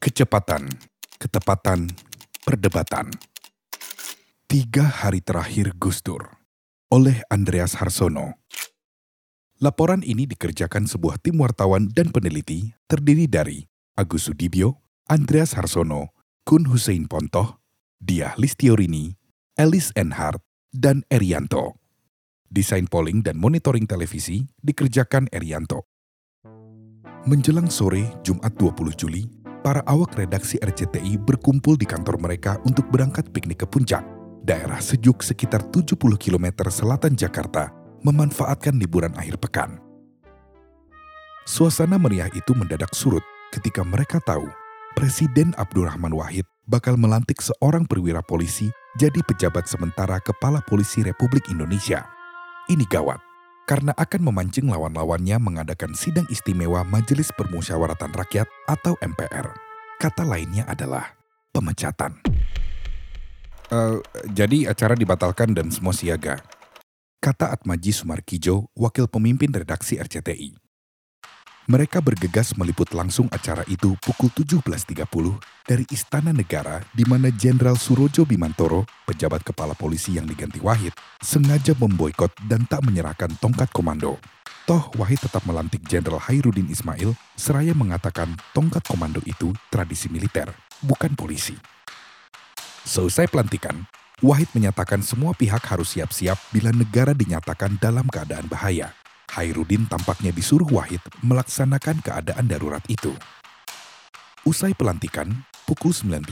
Kecepatan, ketepatan, perdebatan. Tiga hari terakhir Gus Dur oleh Andreas Harsono. Laporan ini dikerjakan sebuah tim wartawan dan peneliti terdiri dari Agus Sudibyo, Andreas Harsono, Kun Hussein Pontoh, Diah Listiorini, Elis Enhart, dan Erianto. Desain polling dan monitoring televisi dikerjakan Erianto. Menjelang sore Jumat 20 Juli, para awak redaksi RCTI berkumpul di kantor mereka untuk berangkat piknik ke puncak, daerah sejuk sekitar 70 km selatan Jakarta, memanfaatkan liburan akhir pekan. Suasana meriah itu mendadak surut ketika mereka tahu Presiden Abdurrahman Wahid bakal melantik seorang perwira polisi jadi pejabat sementara Kepala Polisi Republik Indonesia. Ini gawat karena akan memancing lawan-lawannya mengadakan sidang istimewa Majelis Permusyawaratan Rakyat atau MPR. Kata lainnya adalah pemecatan. Uh, jadi acara dibatalkan dan semua siaga. Kata Atmaji Sumarkijo, wakil pemimpin redaksi RCTI. Mereka bergegas meliput langsung acara itu pukul 17.30 dari Istana Negara di mana Jenderal Surojo Bimantoro, pejabat kepala polisi yang diganti Wahid, sengaja memboikot dan tak menyerahkan tongkat komando. Toh Wahid tetap melantik Jenderal Hairudin Ismail seraya mengatakan tongkat komando itu tradisi militer, bukan polisi. Selesai pelantikan, Wahid menyatakan semua pihak harus siap-siap bila negara dinyatakan dalam keadaan bahaya. Hairudin tampaknya disuruh Wahid melaksanakan keadaan darurat itu. Usai pelantikan, pukul 19,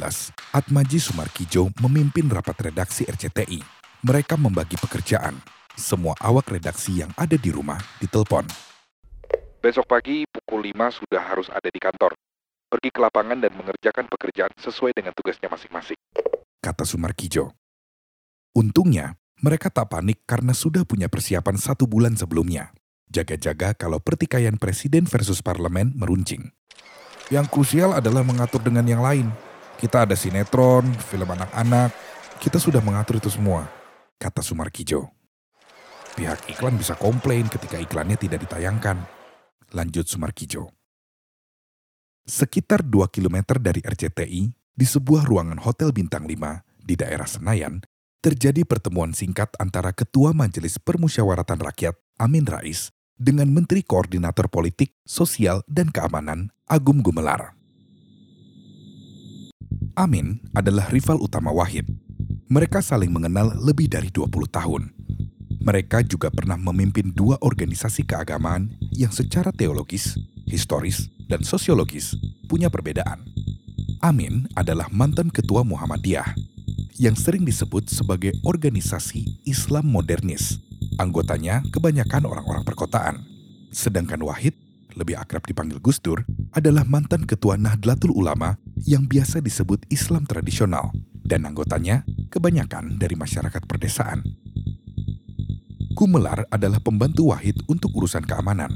Atmaji Sumarkijo memimpin rapat redaksi RCTI. Mereka membagi pekerjaan. Semua awak redaksi yang ada di rumah ditelepon. Besok pagi pukul 5 sudah harus ada di kantor. Pergi ke lapangan dan mengerjakan pekerjaan sesuai dengan tugasnya masing-masing. Kata Sumarkijo. Untungnya, mereka tak panik karena sudah punya persiapan satu bulan sebelumnya. Jaga-jaga kalau pertikaian presiden versus parlemen meruncing. Yang krusial adalah mengatur dengan yang lain. Kita ada sinetron, film anak-anak, kita sudah mengatur itu semua, kata Sumarkijo. Pihak iklan bisa komplain ketika iklannya tidak ditayangkan. Lanjut Sumarkijo. Sekitar 2 km dari RCTI, di sebuah ruangan Hotel Bintang 5 di daerah Senayan, terjadi pertemuan singkat antara Ketua Majelis Permusyawaratan Rakyat Amin Rais dengan Menteri Koordinator Politik, Sosial, dan Keamanan Agum Gumelar. Amin adalah rival utama Wahid. Mereka saling mengenal lebih dari 20 tahun. Mereka juga pernah memimpin dua organisasi keagamaan yang secara teologis, historis, dan sosiologis punya perbedaan. Amin adalah mantan ketua Muhammadiyah yang sering disebut sebagai organisasi Islam modernis Anggotanya kebanyakan orang-orang perkotaan. Sedangkan Wahid, lebih akrab dipanggil Gus Dur, adalah mantan ketua Nahdlatul Ulama yang biasa disebut Islam tradisional dan anggotanya kebanyakan dari masyarakat perdesaan. Gumelar adalah pembantu Wahid untuk urusan keamanan.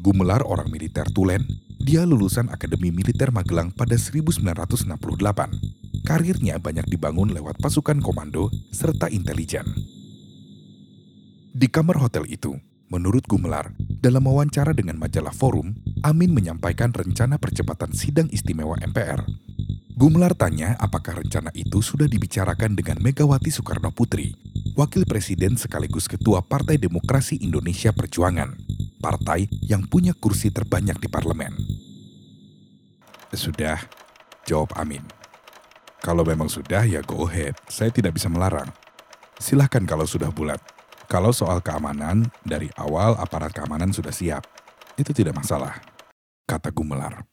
Gumelar orang militer Tulen, dia lulusan Akademi Militer Magelang pada 1968. Karirnya banyak dibangun lewat pasukan komando serta intelijen. Di kamar hotel itu, menurut Gumelar, dalam wawancara dengan majalah Forum, Amin menyampaikan rencana percepatan sidang istimewa MPR. Gumelar tanya apakah rencana itu sudah dibicarakan dengan Megawati Soekarno Putri, wakil presiden sekaligus ketua Partai Demokrasi Indonesia Perjuangan, partai yang punya kursi terbanyak di parlemen. Sudah, jawab Amin. Kalau memang sudah ya go ahead, saya tidak bisa melarang. Silahkan kalau sudah bulat. Kalau soal keamanan, dari awal aparat keamanan sudah siap. Itu tidak masalah, kata Gumelar.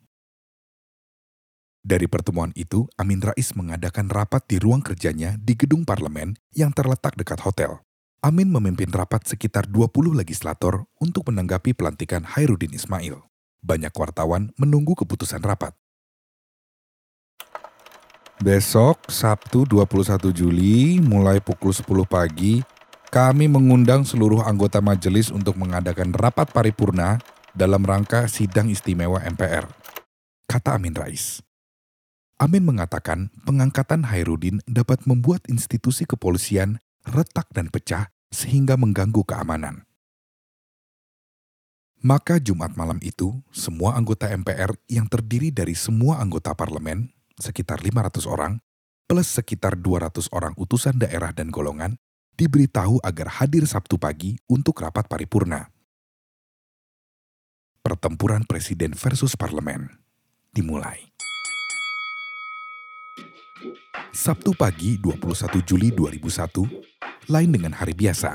Dari pertemuan itu, Amin Rais mengadakan rapat di ruang kerjanya di gedung parlemen yang terletak dekat hotel. Amin memimpin rapat sekitar 20 legislator untuk menanggapi pelantikan Hairudin Ismail. Banyak wartawan menunggu keputusan rapat. Besok, Sabtu 21 Juli, mulai pukul 10 pagi, kami mengundang seluruh anggota majelis untuk mengadakan rapat paripurna dalam rangka sidang istimewa MPR. Kata Amin Rais. Amin mengatakan pengangkatan Hairudin dapat membuat institusi kepolisian retak dan pecah sehingga mengganggu keamanan. Maka Jumat malam itu, semua anggota MPR yang terdiri dari semua anggota parlemen, sekitar 500 orang, plus sekitar 200 orang utusan daerah dan golongan, diberitahu agar hadir Sabtu pagi untuk rapat paripurna. Pertempuran Presiden versus Parlemen dimulai. Sabtu pagi 21 Juli 2001, lain dengan hari biasa.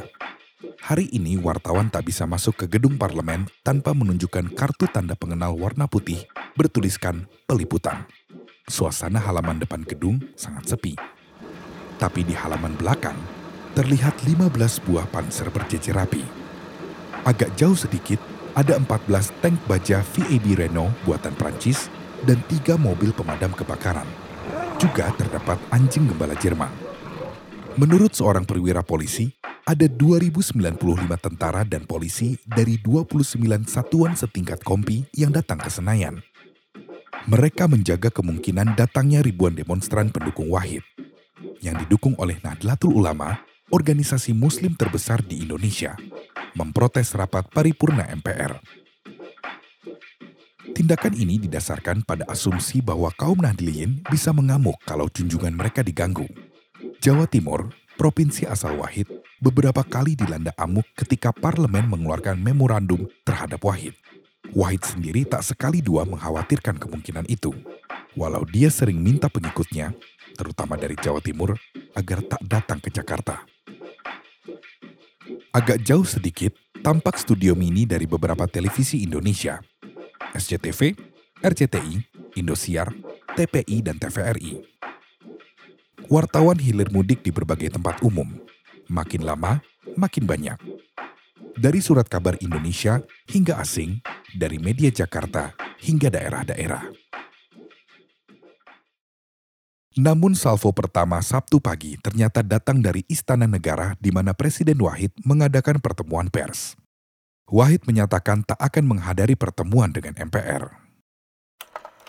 Hari ini wartawan tak bisa masuk ke gedung parlemen tanpa menunjukkan kartu tanda pengenal warna putih bertuliskan peliputan. Suasana halaman depan gedung sangat sepi. Tapi di halaman belakang terlihat 15 buah panser berjejer rapi. Agak jauh sedikit ada 14 tank baja VAB Renault buatan Prancis dan tiga mobil pemadam kebakaran. Juga terdapat anjing gembala Jerman. Menurut seorang perwira polisi, ada 2095 tentara dan polisi dari 29 satuan setingkat kompi yang datang ke Senayan. Mereka menjaga kemungkinan datangnya ribuan demonstran pendukung Wahid yang didukung oleh Nahdlatul Ulama, organisasi muslim terbesar di Indonesia, memprotes rapat paripurna MPR. Tindakan ini didasarkan pada asumsi bahwa kaum Nahdliyin bisa mengamuk kalau junjungan mereka diganggu. Jawa Timur provinsi asal Wahid, beberapa kali dilanda amuk ketika parlemen mengeluarkan memorandum terhadap Wahid. Wahid sendiri tak sekali dua mengkhawatirkan kemungkinan itu. Walau dia sering minta pengikutnya, terutama dari Jawa Timur, agar tak datang ke Jakarta. Agak jauh sedikit, tampak studio mini dari beberapa televisi Indonesia. SCTV, RCTI, Indosiar, TPI, dan TVRI wartawan hilir mudik di berbagai tempat umum. Makin lama, makin banyak. Dari surat kabar Indonesia hingga asing, dari media Jakarta hingga daerah-daerah. Namun salvo pertama Sabtu pagi ternyata datang dari Istana Negara di mana Presiden Wahid mengadakan pertemuan pers. Wahid menyatakan tak akan menghadiri pertemuan dengan MPR.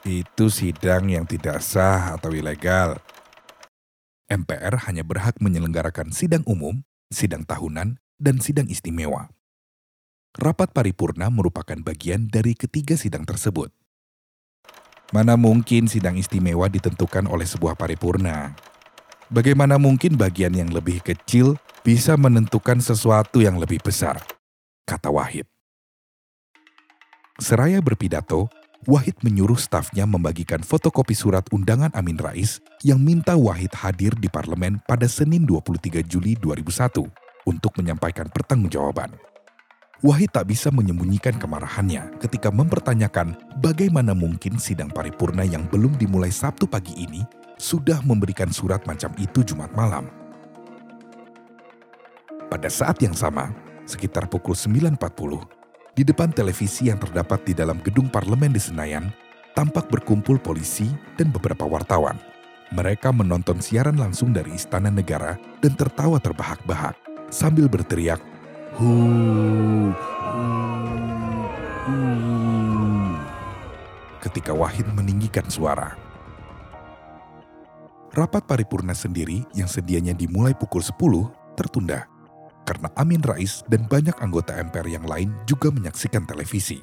Itu sidang yang tidak sah atau ilegal, MPR hanya berhak menyelenggarakan sidang umum, sidang tahunan, dan sidang istimewa. Rapat paripurna merupakan bagian dari ketiga sidang tersebut. Mana mungkin sidang istimewa ditentukan oleh sebuah paripurna? Bagaimana mungkin bagian yang lebih kecil bisa menentukan sesuatu yang lebih besar? Kata Wahid. Seraya berpidato, Wahid menyuruh stafnya membagikan fotokopi surat undangan Amin Rais yang minta Wahid hadir di parlemen pada Senin 23 Juli 2001 untuk menyampaikan pertanggungjawaban. Wahid tak bisa menyembunyikan kemarahannya ketika mempertanyakan bagaimana mungkin sidang paripurna yang belum dimulai Sabtu pagi ini sudah memberikan surat macam itu Jumat malam. Pada saat yang sama, sekitar pukul 9.40, di depan televisi yang terdapat di dalam gedung parlemen di Senayan, tampak berkumpul polisi dan beberapa wartawan. Mereka menonton siaran langsung dari Istana Negara dan tertawa terbahak-bahak sambil berteriak, hu. Ketika Wahid meninggikan suara. Rapat paripurna sendiri yang sedianya dimulai pukul 10 tertunda karena Amin Rais dan banyak anggota MPR yang lain juga menyaksikan televisi.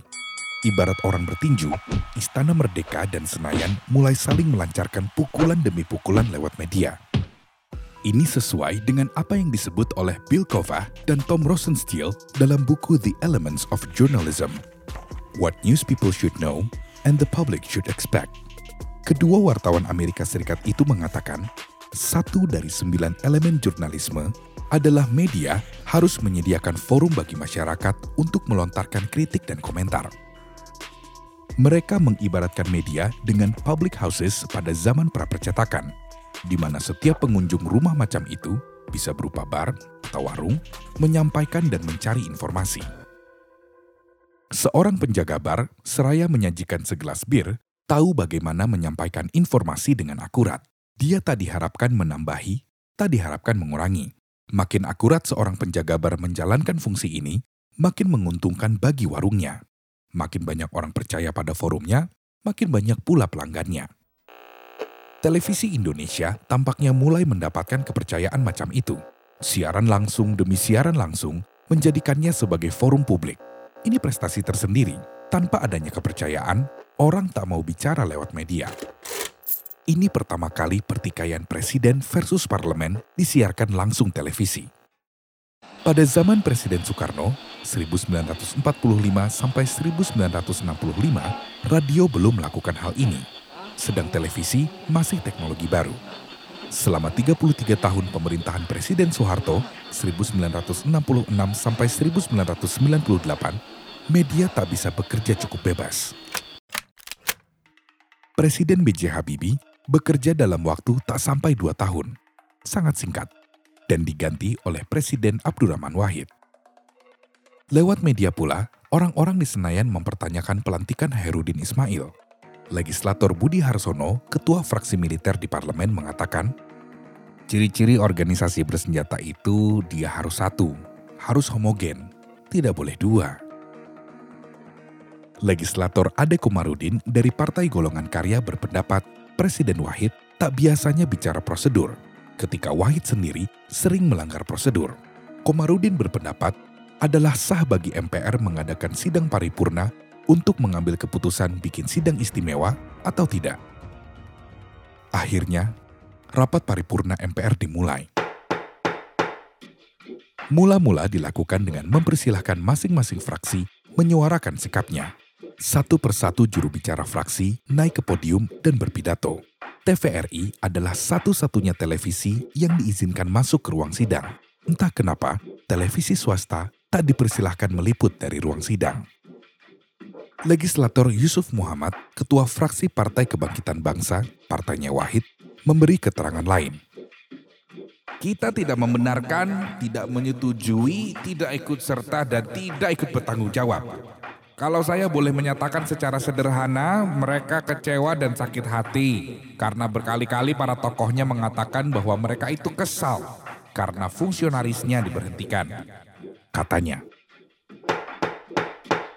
Ibarat orang bertinju, Istana Merdeka dan Senayan mulai saling melancarkan pukulan demi pukulan lewat media. Ini sesuai dengan apa yang disebut oleh Bill Kova dan Tom Rosenstiel dalam buku The Elements of Journalism. What News People Should Know and the Public Should Expect. Kedua wartawan Amerika Serikat itu mengatakan, satu dari sembilan elemen jurnalisme adalah media harus menyediakan forum bagi masyarakat untuk melontarkan kritik dan komentar. Mereka mengibaratkan media dengan public houses pada zaman prapercetakan, di mana setiap pengunjung rumah macam itu bisa berupa bar atau warung, menyampaikan dan mencari informasi. Seorang penjaga bar seraya menyajikan segelas bir, tahu bagaimana menyampaikan informasi dengan akurat. Dia tak diharapkan menambahi, tak diharapkan mengurangi Makin akurat seorang penjaga bar menjalankan fungsi ini, makin menguntungkan bagi warungnya. Makin banyak orang percaya pada forumnya, makin banyak pula pelanggannya. Televisi Indonesia tampaknya mulai mendapatkan kepercayaan macam itu. Siaran langsung demi siaran langsung menjadikannya sebagai forum publik. Ini prestasi tersendiri. Tanpa adanya kepercayaan, orang tak mau bicara lewat media. Ini pertama kali pertikaian presiden versus parlemen disiarkan langsung televisi. Pada zaman Presiden Soekarno, 1945 sampai 1965, radio belum melakukan hal ini. Sedang televisi masih teknologi baru. Selama 33 tahun pemerintahan Presiden Soeharto, 1966 sampai 1998, media tak bisa bekerja cukup bebas. Presiden B.J. Habibie bekerja dalam waktu tak sampai dua tahun, sangat singkat, dan diganti oleh Presiden Abdurrahman Wahid. Lewat media pula, orang-orang di Senayan mempertanyakan pelantikan Herudin Ismail. Legislator Budi Harsono, ketua fraksi militer di parlemen mengatakan, ciri-ciri organisasi bersenjata itu dia harus satu, harus homogen, tidak boleh dua legislator Ade Komarudin dari Partai Golongan Karya berpendapat Presiden Wahid tak biasanya bicara prosedur, ketika Wahid sendiri sering melanggar prosedur. Komarudin berpendapat adalah sah bagi MPR mengadakan sidang paripurna untuk mengambil keputusan bikin sidang istimewa atau tidak. Akhirnya, rapat paripurna MPR dimulai. Mula-mula dilakukan dengan mempersilahkan masing-masing fraksi menyuarakan sikapnya. Satu persatu juru bicara fraksi naik ke podium dan berpidato. TVRI adalah satu-satunya televisi yang diizinkan masuk ke ruang sidang. Entah kenapa, televisi swasta tak dipersilahkan meliput dari ruang sidang. Legislator Yusuf Muhammad, ketua fraksi Partai Kebangkitan Bangsa, partainya Wahid, memberi keterangan lain. Kita tidak membenarkan, tidak menyetujui, tidak ikut serta, dan tidak ikut bertanggung jawab kalau saya boleh menyatakan secara sederhana, mereka kecewa dan sakit hati karena berkali-kali para tokohnya mengatakan bahwa mereka itu kesal karena fungsionarisnya diberhentikan. Katanya.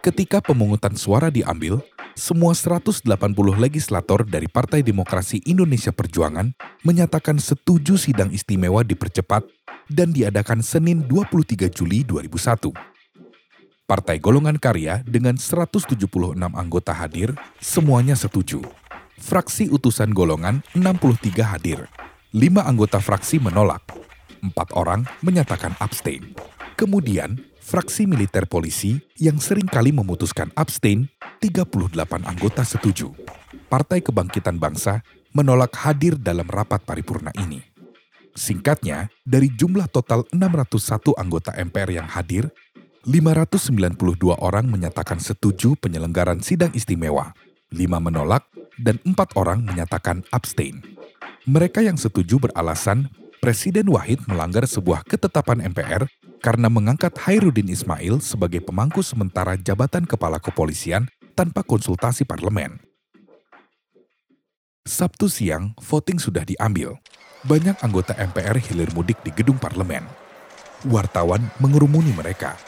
Ketika pemungutan suara diambil, semua 180 legislator dari Partai Demokrasi Indonesia Perjuangan menyatakan setuju sidang istimewa dipercepat dan diadakan Senin 23 Juli 2001. Partai Golongan Karya dengan 176 anggota hadir, semuanya setuju. Fraksi utusan golongan 63 hadir. Lima anggota fraksi menolak. Empat orang menyatakan abstain. Kemudian, fraksi militer polisi yang sering kali memutuskan abstain, 38 anggota setuju. Partai Kebangkitan Bangsa menolak hadir dalam rapat paripurna ini. Singkatnya, dari jumlah total 601 anggota MPR yang hadir, 592 orang menyatakan setuju penyelenggaran sidang istimewa, 5 menolak, dan 4 orang menyatakan abstain. Mereka yang setuju beralasan Presiden Wahid melanggar sebuah ketetapan MPR karena mengangkat Hairudin Ismail sebagai pemangku sementara jabatan kepala kepolisian tanpa konsultasi parlemen. Sabtu siang, voting sudah diambil. Banyak anggota MPR hilir mudik di gedung parlemen. Wartawan mengerumuni mereka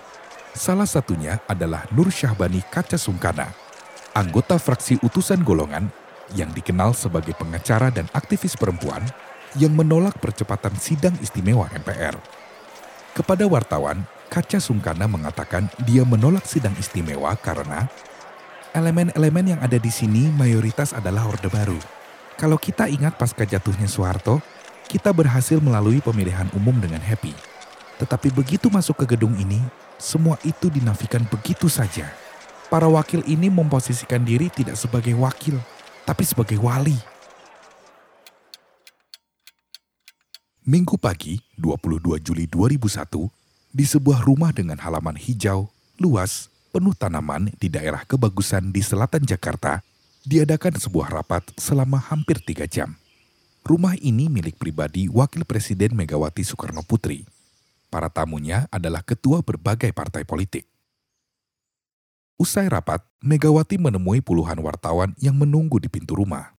Salah satunya adalah Nur Syahbani Kaca Sungkana, anggota fraksi utusan golongan yang dikenal sebagai pengacara dan aktivis perempuan yang menolak percepatan sidang istimewa MPR. Kepada wartawan, Kaca Sungkana mengatakan dia menolak sidang istimewa karena elemen-elemen yang ada di sini mayoritas adalah Orde Baru. Kalau kita ingat pasca jatuhnya Soeharto, kita berhasil melalui pemilihan umum dengan happy. Tetapi begitu masuk ke gedung ini, semua itu dinafikan begitu saja. Para wakil ini memposisikan diri tidak sebagai wakil, tapi sebagai wali. Minggu pagi, 22 Juli 2001, di sebuah rumah dengan halaman hijau, luas, penuh tanaman di daerah kebagusan di selatan Jakarta, diadakan sebuah rapat selama hampir tiga jam. Rumah ini milik pribadi Wakil Presiden Megawati Soekarno Putri. Para tamunya adalah ketua berbagai partai politik. Usai rapat, Megawati menemui puluhan wartawan yang menunggu di pintu rumah.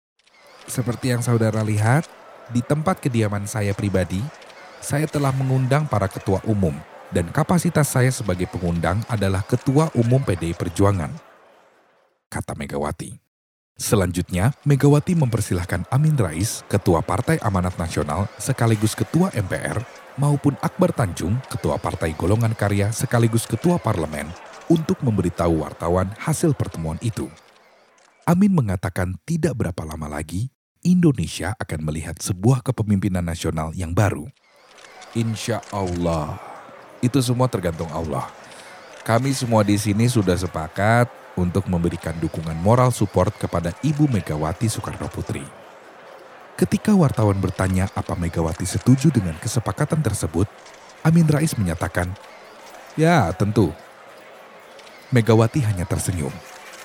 Seperti yang saudara lihat, di tempat kediaman saya pribadi, saya telah mengundang para ketua umum dan kapasitas saya sebagai pengundang adalah ketua umum PDI Perjuangan, kata Megawati. Selanjutnya, Megawati mempersilahkan Amin Rais, Ketua Partai Amanat Nasional sekaligus Ketua MPR, maupun Akbar Tanjung, Ketua Partai Golongan Karya sekaligus Ketua Parlemen, untuk memberitahu wartawan hasil pertemuan itu. Amin mengatakan tidak berapa lama lagi Indonesia akan melihat sebuah kepemimpinan nasional yang baru. Insya Allah, itu semua tergantung Allah. Kami semua di sini sudah sepakat untuk memberikan dukungan moral support kepada Ibu Megawati Soekarno Putri. Ketika wartawan bertanya apa Megawati setuju dengan kesepakatan tersebut, Amin Rais menyatakan, "Ya, tentu." Megawati hanya tersenyum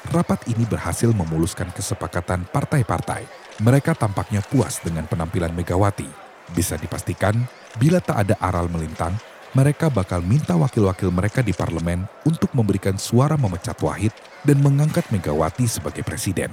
rapat ini berhasil memuluskan kesepakatan partai-partai. Mereka tampaknya puas dengan penampilan Megawati. Bisa dipastikan, bila tak ada aral melintang, mereka bakal minta wakil-wakil mereka di parlemen untuk memberikan suara memecat Wahid dan mengangkat Megawati sebagai presiden.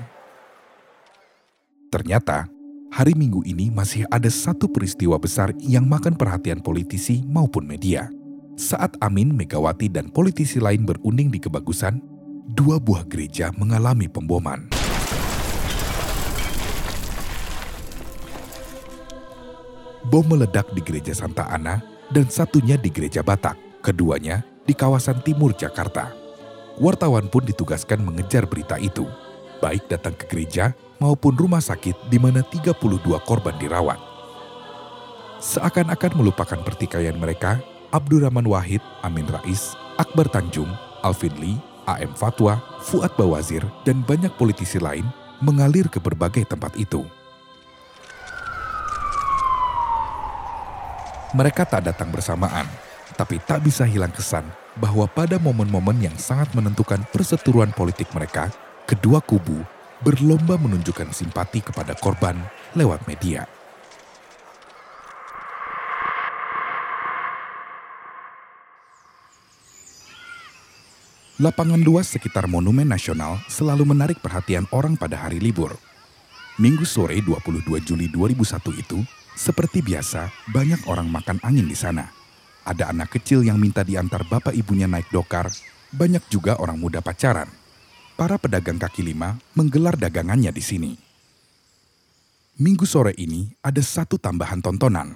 Ternyata, hari Minggu ini masih ada satu peristiwa besar yang makan perhatian politisi maupun media. Saat Amin, Megawati, dan politisi lain berunding di kebagusan, dua buah gereja mengalami pemboman. Bom meledak di gereja Santa Ana dan satunya di gereja Batak, keduanya di kawasan timur Jakarta. Wartawan pun ditugaskan mengejar berita itu, baik datang ke gereja maupun rumah sakit di mana 32 korban dirawat. Seakan-akan melupakan pertikaian mereka, Abdurrahman Wahid, Amin Rais, Akbar Tanjung, Alvin Lee, AM Fatwa, Fuad Bawazir, dan banyak politisi lain mengalir ke berbagai tempat itu. Mereka tak datang bersamaan, tapi tak bisa hilang kesan bahwa pada momen-momen yang sangat menentukan perseteruan politik mereka, kedua kubu berlomba menunjukkan simpati kepada korban lewat media. Lapangan luas sekitar Monumen Nasional selalu menarik perhatian orang pada hari libur. Minggu sore 22 Juli 2001 itu, seperti biasa, banyak orang makan angin di sana. Ada anak kecil yang minta diantar bapak ibunya naik dokar, banyak juga orang muda pacaran. Para pedagang kaki lima menggelar dagangannya di sini. Minggu sore ini ada satu tambahan tontonan.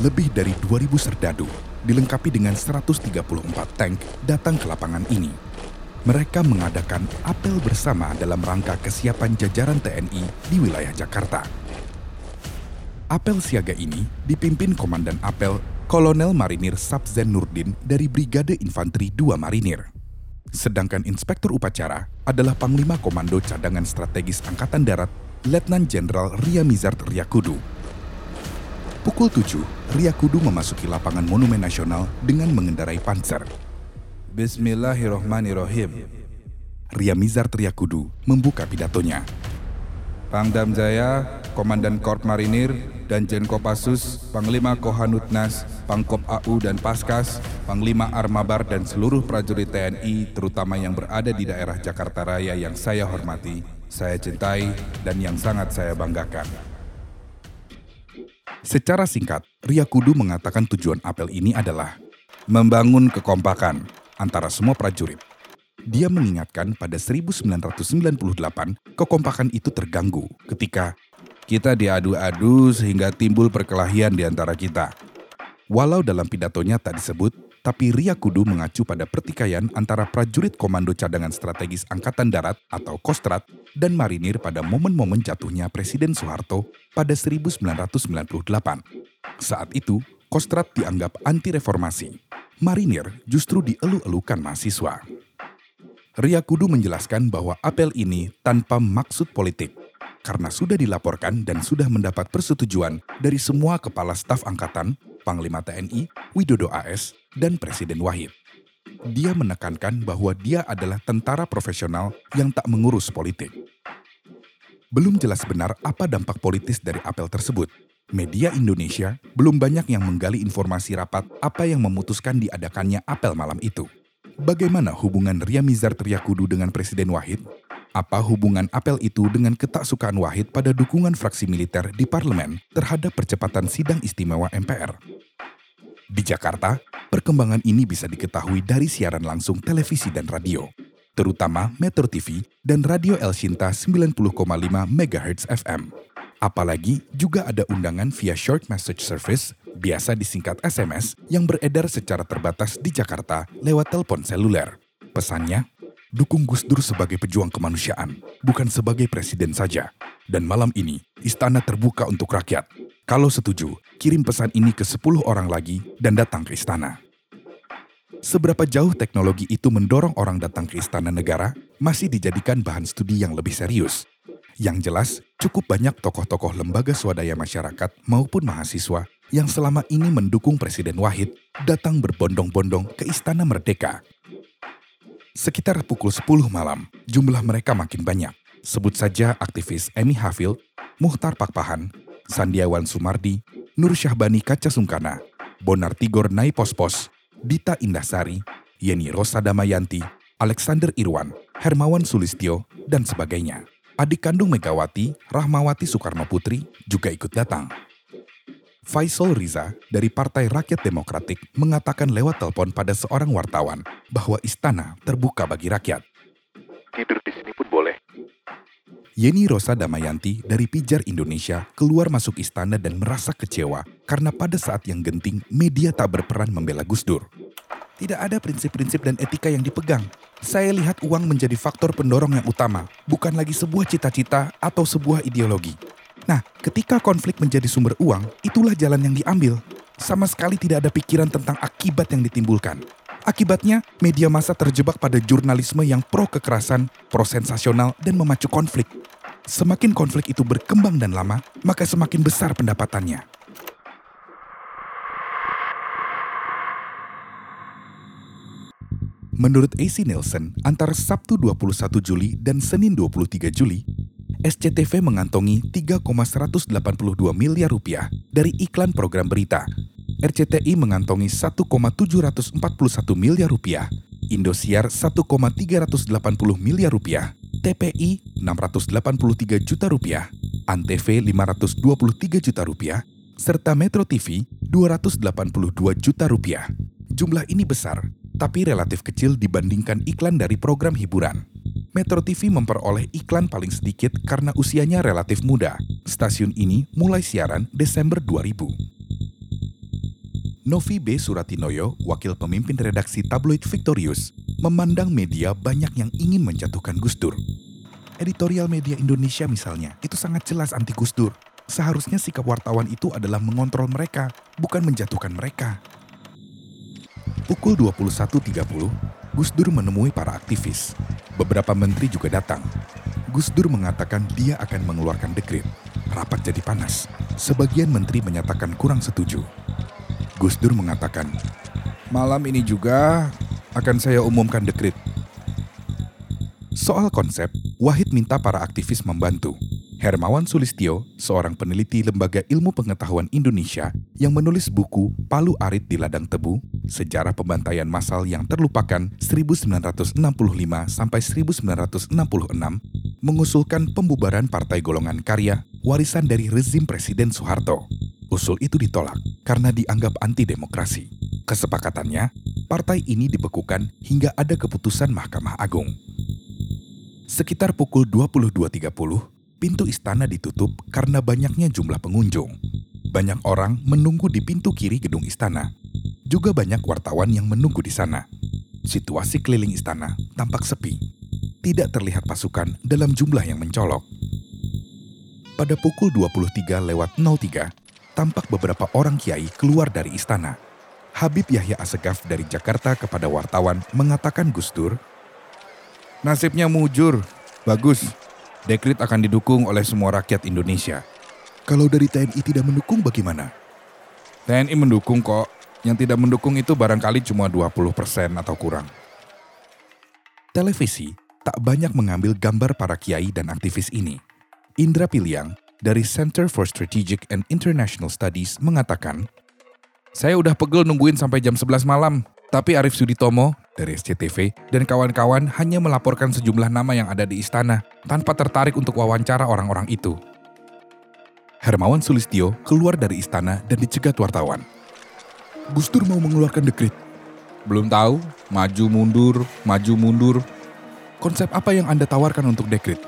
Lebih dari 2000 serdadu dilengkapi dengan 134 tank datang ke lapangan ini. Mereka mengadakan apel bersama dalam rangka kesiapan jajaran TNI di wilayah Jakarta. Apel siaga ini dipimpin Komandan Apel Kolonel Marinir Sabzen Nurdin dari Brigade Infanteri 2 Marinir. Sedangkan Inspektur Upacara adalah Panglima Komando Cadangan Strategis Angkatan Darat Letnan Jenderal Ria Mizard Riakudu Pukul 7, Ria Kudu memasuki lapangan Monumen Nasional dengan mengendarai panzer. Bismillahirrohmanirrohim. Ria Mizar Triakudu membuka pidatonya. Pangdam Jaya, Komandan Korp Marinir, dan Kopassus, Panglima Kohanutnas, Pangkop AU dan Paskas, Panglima Armabar dan seluruh prajurit TNI terutama yang berada di daerah Jakarta Raya yang saya hormati, saya cintai, dan yang sangat saya banggakan. Secara singkat, Ria Kudu mengatakan tujuan apel ini adalah membangun kekompakan antara semua prajurit. Dia mengingatkan pada 1998, kekompakan itu terganggu ketika kita diadu-adu sehingga timbul perkelahian di antara kita. Walau dalam pidatonya tak disebut, tapi Ria Kudu mengacu pada pertikaian antara prajurit Komando Cadangan Strategis Angkatan Darat atau Kostrat dan marinir pada momen-momen jatuhnya Presiden Soeharto pada 1998. Saat itu, Kostrat dianggap anti-reformasi. Marinir justru dielu-elukan mahasiswa. Ria Kudu menjelaskan bahwa apel ini tanpa maksud politik, karena sudah dilaporkan dan sudah mendapat persetujuan dari semua kepala staf angkatan, Panglima TNI, Widodo AS, dan Presiden Wahid. Dia menekankan bahwa dia adalah tentara profesional yang tak mengurus politik. Belum jelas benar apa dampak politis dari apel tersebut. Media Indonesia belum banyak yang menggali informasi rapat apa yang memutuskan diadakannya apel malam itu. Bagaimana hubungan Ria Mizar Triakudu dengan Presiden Wahid? Apa hubungan apel itu dengan ketaksukaan Wahid pada dukungan fraksi militer di parlemen terhadap percepatan sidang istimewa MPR? Di Jakarta, perkembangan ini bisa diketahui dari siaran langsung televisi dan radio, terutama Metro TV dan Radio El Shinta 90,5 MHz FM. Apalagi juga ada undangan via short message service, biasa disingkat SMS, yang beredar secara terbatas di Jakarta lewat telepon seluler. Pesannya, dukung Gus Dur sebagai pejuang kemanusiaan, bukan sebagai presiden saja. Dan malam ini, istana terbuka untuk rakyat. Kalau setuju, kirim pesan ini ke 10 orang lagi dan datang ke istana. Seberapa jauh teknologi itu mendorong orang datang ke istana negara masih dijadikan bahan studi yang lebih serius. Yang jelas, cukup banyak tokoh-tokoh lembaga swadaya masyarakat maupun mahasiswa yang selama ini mendukung Presiden Wahid datang berbondong-bondong ke Istana Merdeka. Sekitar pukul 10 malam, jumlah mereka makin banyak. Sebut saja aktivis Emi Hafil, Muhtar Pakpahan, Sandiawan Sumardi, Nur Syahbani Kaca Sungkana, Bonar Tigor Nai Pospos, Dita Indahsari, Yeni Rosa Damayanti, Alexander Irwan, Hermawan Sulistyo, dan sebagainya. Adik kandung Megawati, Rahmawati Soekarno Putri, juga ikut datang. Faisal Riza dari Partai Rakyat Demokratik mengatakan lewat telepon pada seorang wartawan bahwa istana terbuka bagi rakyat. Tidur di sini pun boleh. Yeni Rosa Damayanti dari Pijar Indonesia keluar masuk istana dan merasa kecewa karena pada saat yang genting media tak berperan membela Gus Dur. Tidak ada prinsip-prinsip dan etika yang dipegang. Saya lihat uang menjadi faktor pendorong yang utama, bukan lagi sebuah cita-cita atau sebuah ideologi. Nah, ketika konflik menjadi sumber uang, itulah jalan yang diambil. Sama sekali tidak ada pikiran tentang akibat yang ditimbulkan. Akibatnya, media massa terjebak pada jurnalisme yang pro kekerasan, pro sensasional, dan memacu konflik. Semakin konflik itu berkembang dan lama, maka semakin besar pendapatannya. Menurut AC Nielsen, antara Sabtu 21 Juli dan Senin 23 Juli, SCTV mengantongi 3,182 miliar rupiah dari iklan program berita. RCTI mengantongi 1,741 miliar rupiah, Indosiar 1,380 miliar rupiah, TPI 683 juta rupiah, Antv 523 juta rupiah, serta Metro TV 282 juta rupiah. Jumlah ini besar tapi relatif kecil dibandingkan iklan dari program hiburan. Metro TV memperoleh iklan paling sedikit karena usianya relatif muda. Stasiun ini mulai siaran Desember 2000. Novi B. Suratinoyo, wakil pemimpin redaksi tabloid Victorious, memandang media banyak yang ingin menjatuhkan Gus Dur. Editorial media Indonesia misalnya, itu sangat jelas anti Gus Dur. Seharusnya sikap wartawan itu adalah mengontrol mereka, bukan menjatuhkan mereka. Pukul 21.30, Gus Dur menemui para aktivis. Beberapa menteri juga datang. Gus Dur mengatakan dia akan mengeluarkan dekret. Rapat jadi panas. Sebagian menteri menyatakan kurang setuju. Gus Dur mengatakan, Malam ini juga akan saya umumkan dekret. Soal konsep, Wahid minta para aktivis membantu. Hermawan Sulistyo, seorang peneliti Lembaga Ilmu Pengetahuan Indonesia yang menulis buku Palu Arit di Ladang Tebu, Sejarah Pembantaian Massal yang Terlupakan 1965 sampai 1966, mengusulkan pembubaran Partai Golongan Karya, warisan dari rezim Presiden Soeharto. Usul itu ditolak karena dianggap anti-demokrasi. Kesepakatannya, partai ini dibekukan hingga ada keputusan Mahkamah Agung. Sekitar pukul 22.30, pintu istana ditutup karena banyaknya jumlah pengunjung. Banyak orang menunggu di pintu kiri gedung istana. Juga banyak wartawan yang menunggu di sana. Situasi keliling istana tampak sepi. Tidak terlihat pasukan dalam jumlah yang mencolok. Pada pukul 23 lewat 03, tampak beberapa orang kiai keluar dari istana. Habib Yahya Asegaf dari Jakarta kepada wartawan mengatakan Gus Dur, Nasibnya mujur, bagus, dekrit akan didukung oleh semua rakyat Indonesia. Kalau dari TNI tidak mendukung bagaimana? TNI mendukung kok. Yang tidak mendukung itu barangkali cuma 20% atau kurang. Televisi tak banyak mengambil gambar para kiai dan aktivis ini. Indra Piliang dari Center for Strategic and International Studies mengatakan, Saya udah pegel nungguin sampai jam 11 malam, tapi Arif Suditomo dari SCTV dan kawan-kawan hanya melaporkan sejumlah nama yang ada di istana tanpa tertarik untuk wawancara orang-orang itu. Hermawan Sulistyo keluar dari istana dan dicegat wartawan. Gus Dur mau mengeluarkan dekrit. Belum tahu, maju mundur, maju mundur. Konsep apa yang Anda tawarkan untuk dekrit?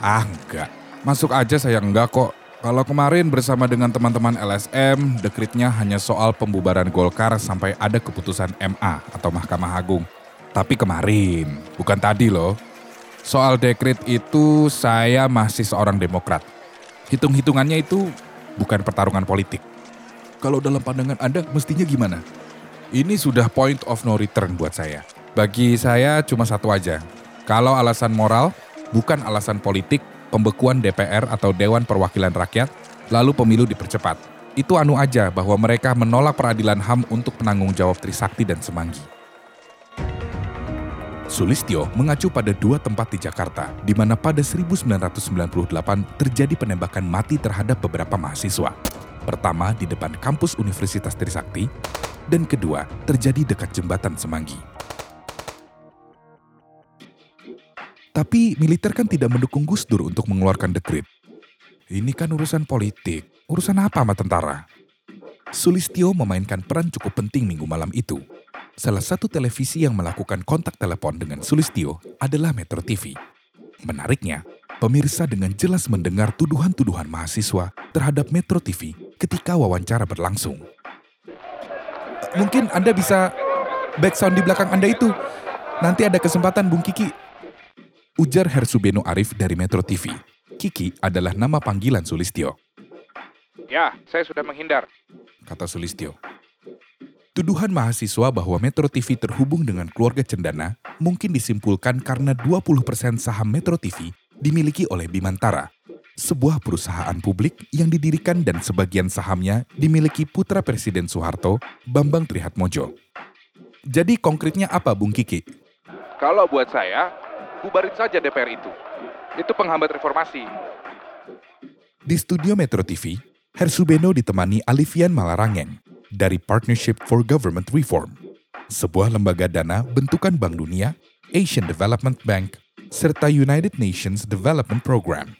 Ah enggak, masuk aja saya enggak kok. Kalau kemarin bersama dengan teman-teman LSM, dekritnya hanya soal pembubaran Golkar sampai ada keputusan MA atau Mahkamah Agung. Tapi kemarin, bukan tadi loh. Soal dekrit itu saya masih seorang demokrat. Hitung-hitungannya itu bukan pertarungan politik. Kalau dalam pandangan Anda mestinya gimana? Ini sudah point of no return buat saya. Bagi saya cuma satu aja. Kalau alasan moral, bukan alasan politik, pembekuan DPR atau Dewan Perwakilan Rakyat, lalu pemilu dipercepat. Itu anu aja bahwa mereka menolak peradilan HAM untuk penanggung jawab Trisakti dan Semanggi. Sulistyo mengacu pada dua tempat di Jakarta, di mana pada 1998 terjadi penembakan mati terhadap beberapa mahasiswa. Pertama di depan kampus Universitas Trisakti, dan kedua terjadi dekat jembatan Semanggi. Tapi militer kan tidak mendukung Gus Dur untuk mengeluarkan dekrit. Ini kan urusan politik. Urusan apa sama tentara? Sulistyo memainkan peran cukup penting minggu malam itu. Salah satu televisi yang melakukan kontak telepon dengan Sulistyo adalah Metro TV. Menariknya, pemirsa dengan jelas mendengar tuduhan-tuduhan mahasiswa terhadap Metro TV ketika wawancara berlangsung. Mungkin Anda bisa back sound di belakang Anda itu. Nanti ada kesempatan Bung Kiki. Ujar Hersubeno Arif dari Metro TV. Kiki adalah nama panggilan Sulistyo. Ya, saya sudah menghindar. Kata Sulistyo. Tuduhan mahasiswa bahwa Metro TV terhubung dengan keluarga Cendana mungkin disimpulkan karena 20% saham Metro TV dimiliki oleh Bimantara, sebuah perusahaan publik yang didirikan dan sebagian sahamnya dimiliki putra Presiden Soeharto, Bambang Trihatmojo. Jadi konkretnya apa Bung Kiki? Kalau buat saya, bubarin saja DPR itu. Itu penghambat reformasi. Di studio Metro TV, Hersubeno ditemani Alifian Malarangeng dari Partnership for Government Reform, sebuah lembaga dana bentukan Bank Dunia, Asian Development Bank, serta United Nations Development Program.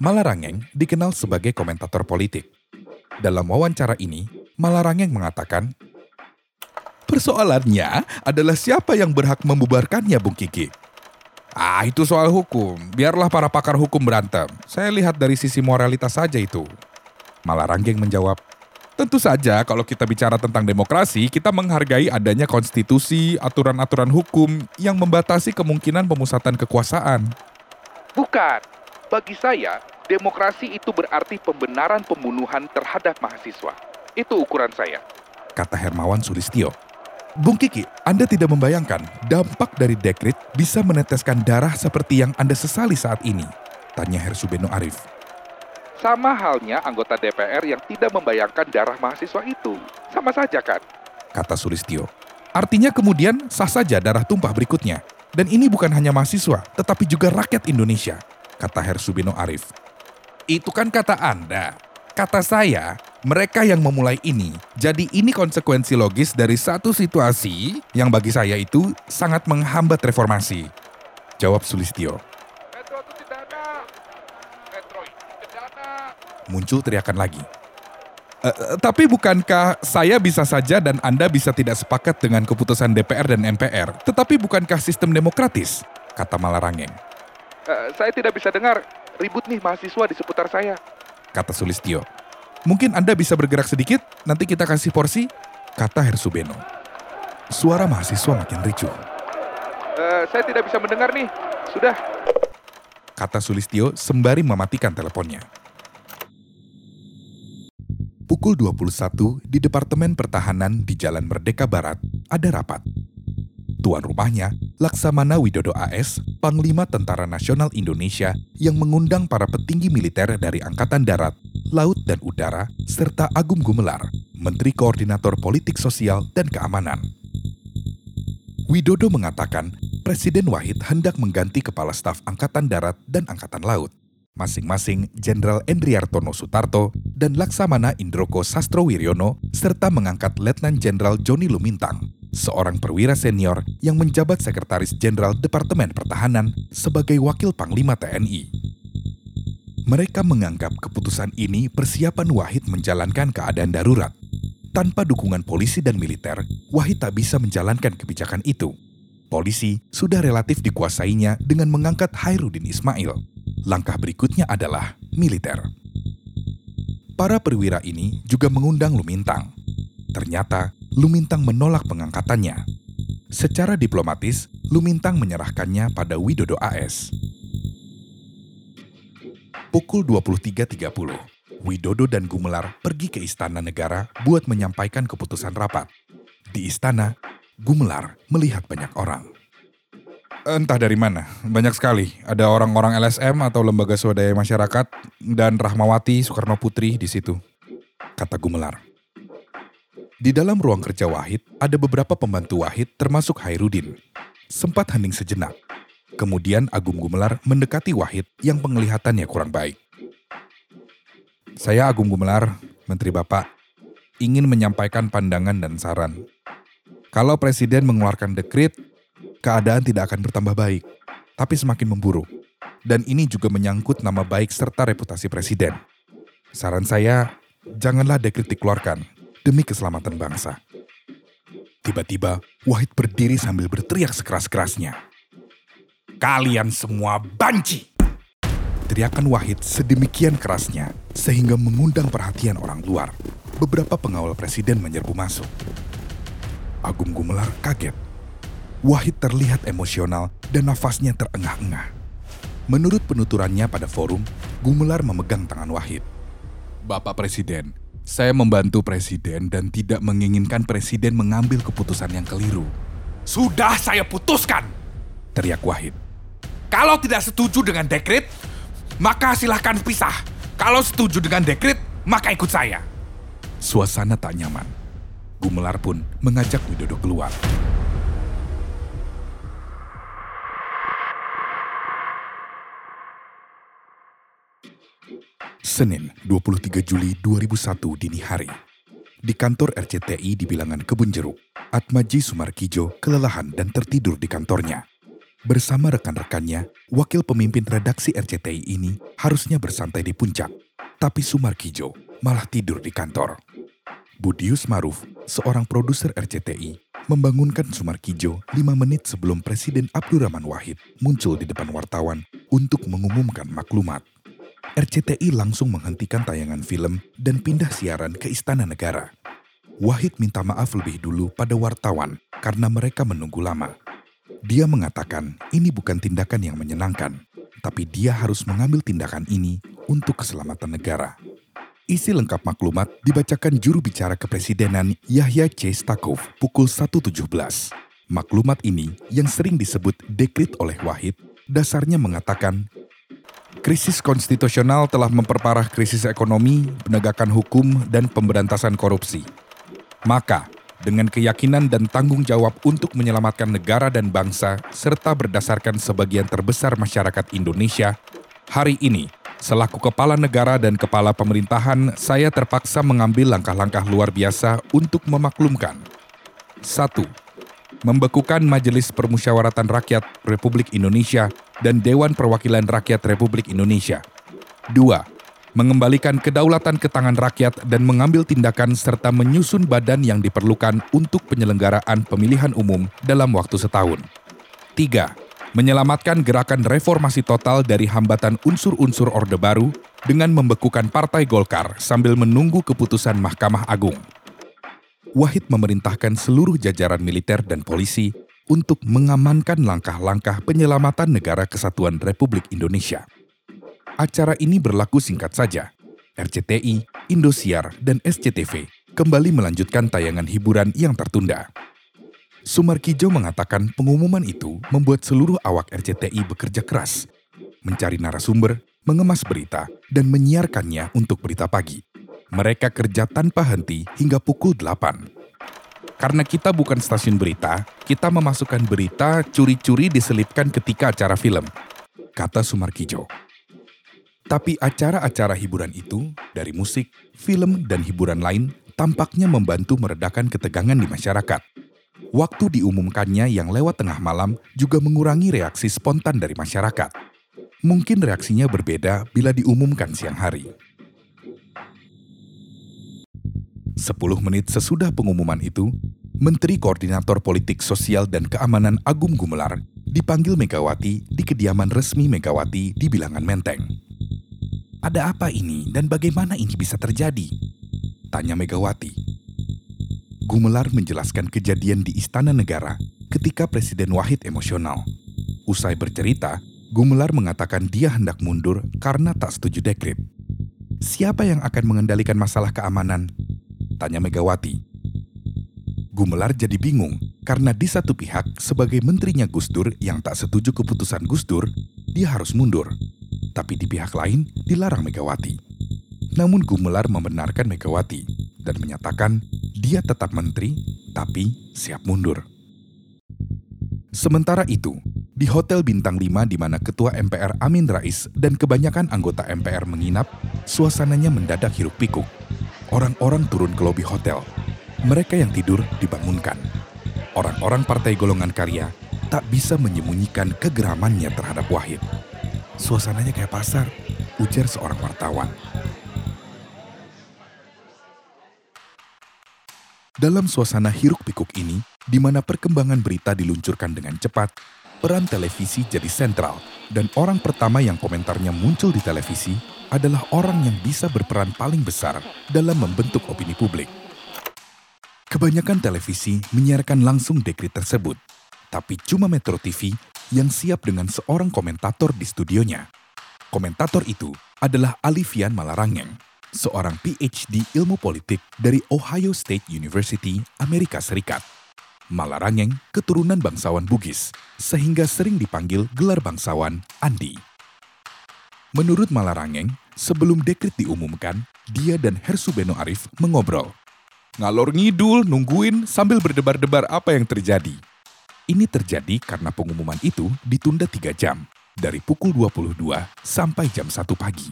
Malarangeng dikenal sebagai komentator politik. Dalam wawancara ini, Malarangeng mengatakan, Persoalannya adalah siapa yang berhak membubarkannya, Bung Kiki? Ah, itu soal hukum. Biarlah para pakar hukum berantem. Saya lihat dari sisi moralitas saja itu. Malarangeng menjawab, Tentu saja kalau kita bicara tentang demokrasi, kita menghargai adanya konstitusi, aturan-aturan hukum yang membatasi kemungkinan pemusatan kekuasaan. Bukan. Bagi saya, demokrasi itu berarti pembenaran pembunuhan terhadap mahasiswa. Itu ukuran saya. Kata Hermawan Sulistyo. Bung Kiki, Anda tidak membayangkan dampak dari dekrit bisa meneteskan darah seperti yang Anda sesali saat ini? Tanya Hersubeno Arif. Sama halnya anggota DPR yang tidak membayangkan darah mahasiswa itu. Sama saja kan? Kata Sulistyo. Artinya kemudian sah saja darah tumpah berikutnya. Dan ini bukan hanya mahasiswa, tetapi juga rakyat Indonesia. Kata Hersubino Arif. Itu kan kata Anda. Kata saya, mereka yang memulai ini. Jadi ini konsekuensi logis dari satu situasi yang bagi saya itu sangat menghambat reformasi. Jawab Sulistyo. muncul teriakan lagi. Uh, tapi bukankah saya bisa saja dan Anda bisa tidak sepakat dengan keputusan DPR dan MPR, tetapi bukankah sistem demokratis? Kata Malarangeng. Uh, saya tidak bisa dengar, ribut nih mahasiswa di seputar saya. Kata Sulistyo. Mungkin Anda bisa bergerak sedikit, nanti kita kasih porsi, kata Hersubeno. Suara mahasiswa makin ricuh. Uh, saya tidak bisa mendengar nih, sudah. Kata Sulistyo sembari mematikan teleponnya. Pukul 21 di Departemen Pertahanan di Jalan Merdeka Barat ada rapat. Tuan rumahnya, Laksamana Widodo AS, Panglima Tentara Nasional Indonesia yang mengundang para petinggi militer dari Angkatan Darat, Laut dan Udara, serta Agung Gumelar, Menteri Koordinator Politik Sosial dan Keamanan. Widodo mengatakan Presiden Wahid hendak mengganti Kepala Staf Angkatan Darat dan Angkatan Laut masing-masing Jenderal Endriartono Sutarto dan Laksamana Indroko Sastro-Wiryono, serta mengangkat Letnan Jenderal Joni Lumintang, seorang perwira senior yang menjabat Sekretaris Jenderal Departemen Pertahanan sebagai Wakil Panglima TNI. Mereka menganggap keputusan ini persiapan Wahid menjalankan keadaan darurat. Tanpa dukungan polisi dan militer, Wahid tak bisa menjalankan kebijakan itu. Polisi sudah relatif dikuasainya dengan mengangkat Hairudin Ismail, Langkah berikutnya adalah militer. Para perwira ini juga mengundang Lumintang. Ternyata Lumintang menolak pengangkatannya. Secara diplomatis, Lumintang menyerahkannya pada Widodo AS. Pukul 23.30, Widodo dan Gumelar pergi ke Istana Negara buat menyampaikan keputusan rapat. Di istana, Gumelar melihat banyak orang. Entah dari mana, banyak sekali. Ada orang-orang LSM atau lembaga swadaya masyarakat dan Rahmawati Soekarno Putri di situ. Kata Gumelar. Di dalam ruang kerja Wahid, ada beberapa pembantu Wahid termasuk Hairudin. Sempat hening sejenak, Kemudian Agung Gumelar mendekati Wahid yang penglihatannya kurang baik. Saya Agung Gumelar, Menteri Bapak, ingin menyampaikan pandangan dan saran. Kalau Presiden mengeluarkan dekrit, keadaan tidak akan bertambah baik, tapi semakin memburuk. Dan ini juga menyangkut nama baik serta reputasi Presiden. Saran saya, janganlah dekrit dikeluarkan demi keselamatan bangsa. Tiba-tiba, Wahid berdiri sambil berteriak sekeras-kerasnya. Kalian semua banci! Teriakan Wahid sedemikian kerasnya sehingga mengundang perhatian orang luar. Beberapa pengawal presiden menyerbu masuk. Agung Gumelar kaget. Wahid terlihat emosional dan nafasnya terengah-engah. Menurut penuturannya pada forum, Gumelar memegang tangan Wahid. Bapak Presiden, saya membantu Presiden dan tidak menginginkan Presiden mengambil keputusan yang keliru. Sudah saya putuskan! Teriak Wahid. Kalau tidak setuju dengan dekrit, maka silahkan pisah. Kalau setuju dengan dekrit, maka ikut saya. Suasana tak nyaman. Gumelar pun mengajak Widodo keluar. Senin 23 Juli 2001 dini hari. Di kantor RCTI di bilangan Kebun Jeruk, Atmaji Sumarkijo kelelahan dan tertidur di kantornya. Bersama rekan-rekannya, wakil pemimpin redaksi RCTI ini harusnya bersantai di puncak. Tapi Sumarkijo malah tidur di kantor. Budius Maruf, seorang produser RCTI, membangunkan Sumarkijo lima menit sebelum Presiden Abdurrahman Wahid muncul di depan wartawan untuk mengumumkan maklumat. RCTI langsung menghentikan tayangan film dan pindah siaran ke Istana Negara. Wahid minta maaf lebih dulu pada wartawan karena mereka menunggu lama. Dia mengatakan ini bukan tindakan yang menyenangkan, tapi dia harus mengambil tindakan ini untuk keselamatan negara. Isi lengkap maklumat dibacakan juru bicara kepresidenan Yahya C. Stakov pukul 1.17. Maklumat ini yang sering disebut dekrit oleh Wahid, dasarnya mengatakan Krisis konstitusional telah memperparah krisis ekonomi, penegakan hukum, dan pemberantasan korupsi. Maka, dengan keyakinan dan tanggung jawab untuk menyelamatkan negara dan bangsa, serta berdasarkan sebagian terbesar masyarakat Indonesia, hari ini, selaku kepala negara dan kepala pemerintahan, saya terpaksa mengambil langkah-langkah luar biasa untuk memaklumkan. 1. Membekukan Majelis Permusyawaratan Rakyat Republik Indonesia dan Dewan Perwakilan Rakyat Republik Indonesia. 2 mengembalikan kedaulatan ke tangan rakyat dan mengambil tindakan serta menyusun badan yang diperlukan untuk penyelenggaraan pemilihan umum dalam waktu setahun. 3. Menyelamatkan gerakan reformasi total dari hambatan unsur-unsur Orde Baru dengan membekukan Partai Golkar sambil menunggu keputusan Mahkamah Agung. Wahid memerintahkan seluruh jajaran militer dan polisi untuk mengamankan langkah-langkah penyelamatan negara kesatuan Republik Indonesia. Acara ini berlaku singkat saja. RCTI, Indosiar, dan SCTV kembali melanjutkan tayangan hiburan yang tertunda. Sumarkijo mengatakan pengumuman itu membuat seluruh awak RCTI bekerja keras, mencari narasumber, mengemas berita, dan menyiarkannya untuk berita pagi. Mereka kerja tanpa henti hingga pukul 8. Karena kita bukan stasiun berita, kita memasukkan berita curi-curi diselipkan ketika acara film, kata Sumarkijo. Tapi acara-acara hiburan itu, dari musik, film, dan hiburan lain, tampaknya membantu meredakan ketegangan di masyarakat. Waktu diumumkannya yang lewat tengah malam juga mengurangi reaksi spontan dari masyarakat. Mungkin reaksinya berbeda bila diumumkan siang hari. Sepuluh menit sesudah pengumuman itu, Menteri Koordinator Politik Sosial dan Keamanan Agung Gumelar dipanggil Megawati di kediaman resmi Megawati di Bilangan Menteng. Ada apa ini dan bagaimana ini bisa terjadi? Tanya Megawati. Gumelar menjelaskan kejadian di Istana Negara ketika Presiden Wahid emosional. Usai bercerita, Gumelar mengatakan dia hendak mundur karena tak setuju dekrit. Siapa yang akan mengendalikan masalah keamanan? Tanya Megawati. Gumelar jadi bingung karena di satu pihak sebagai menterinya Gus Dur yang tak setuju keputusan Gus Dur, dia harus mundur. Tapi di pihak lain dilarang Megawati. Namun Gumelar membenarkan Megawati dan menyatakan dia tetap menteri tapi siap mundur. Sementara itu, di Hotel Bintang 5 di mana Ketua MPR Amin Rais dan kebanyakan anggota MPR menginap, suasananya mendadak hiruk pikuk. Orang-orang turun ke lobi hotel. Mereka yang tidur dibangunkan. Orang-orang partai golongan karya tak bisa menyembunyikan kegeramannya terhadap Wahid. Suasananya kayak pasar, ujar seorang wartawan. Dalam suasana hiruk pikuk ini, di mana perkembangan berita diluncurkan dengan cepat, peran televisi jadi sentral, dan orang pertama yang komentarnya muncul di televisi adalah orang yang bisa berperan paling besar dalam membentuk opini publik. Kebanyakan televisi menyiarkan langsung dekrit tersebut, tapi cuma Metro TV yang siap dengan seorang komentator di studionya. Komentator itu adalah Alifian Malarangeng, seorang PhD ilmu politik dari Ohio State University, Amerika Serikat. Malarangeng keturunan bangsawan Bugis, sehingga sering dipanggil gelar bangsawan Andi. Menurut Malarangeng, sebelum dekrit diumumkan, dia dan Hersubeno Arif mengobrol. Ngalor ngidul, nungguin sambil berdebar-debar apa yang terjadi. Ini terjadi karena pengumuman itu ditunda tiga jam, dari pukul 22 sampai jam 1 pagi.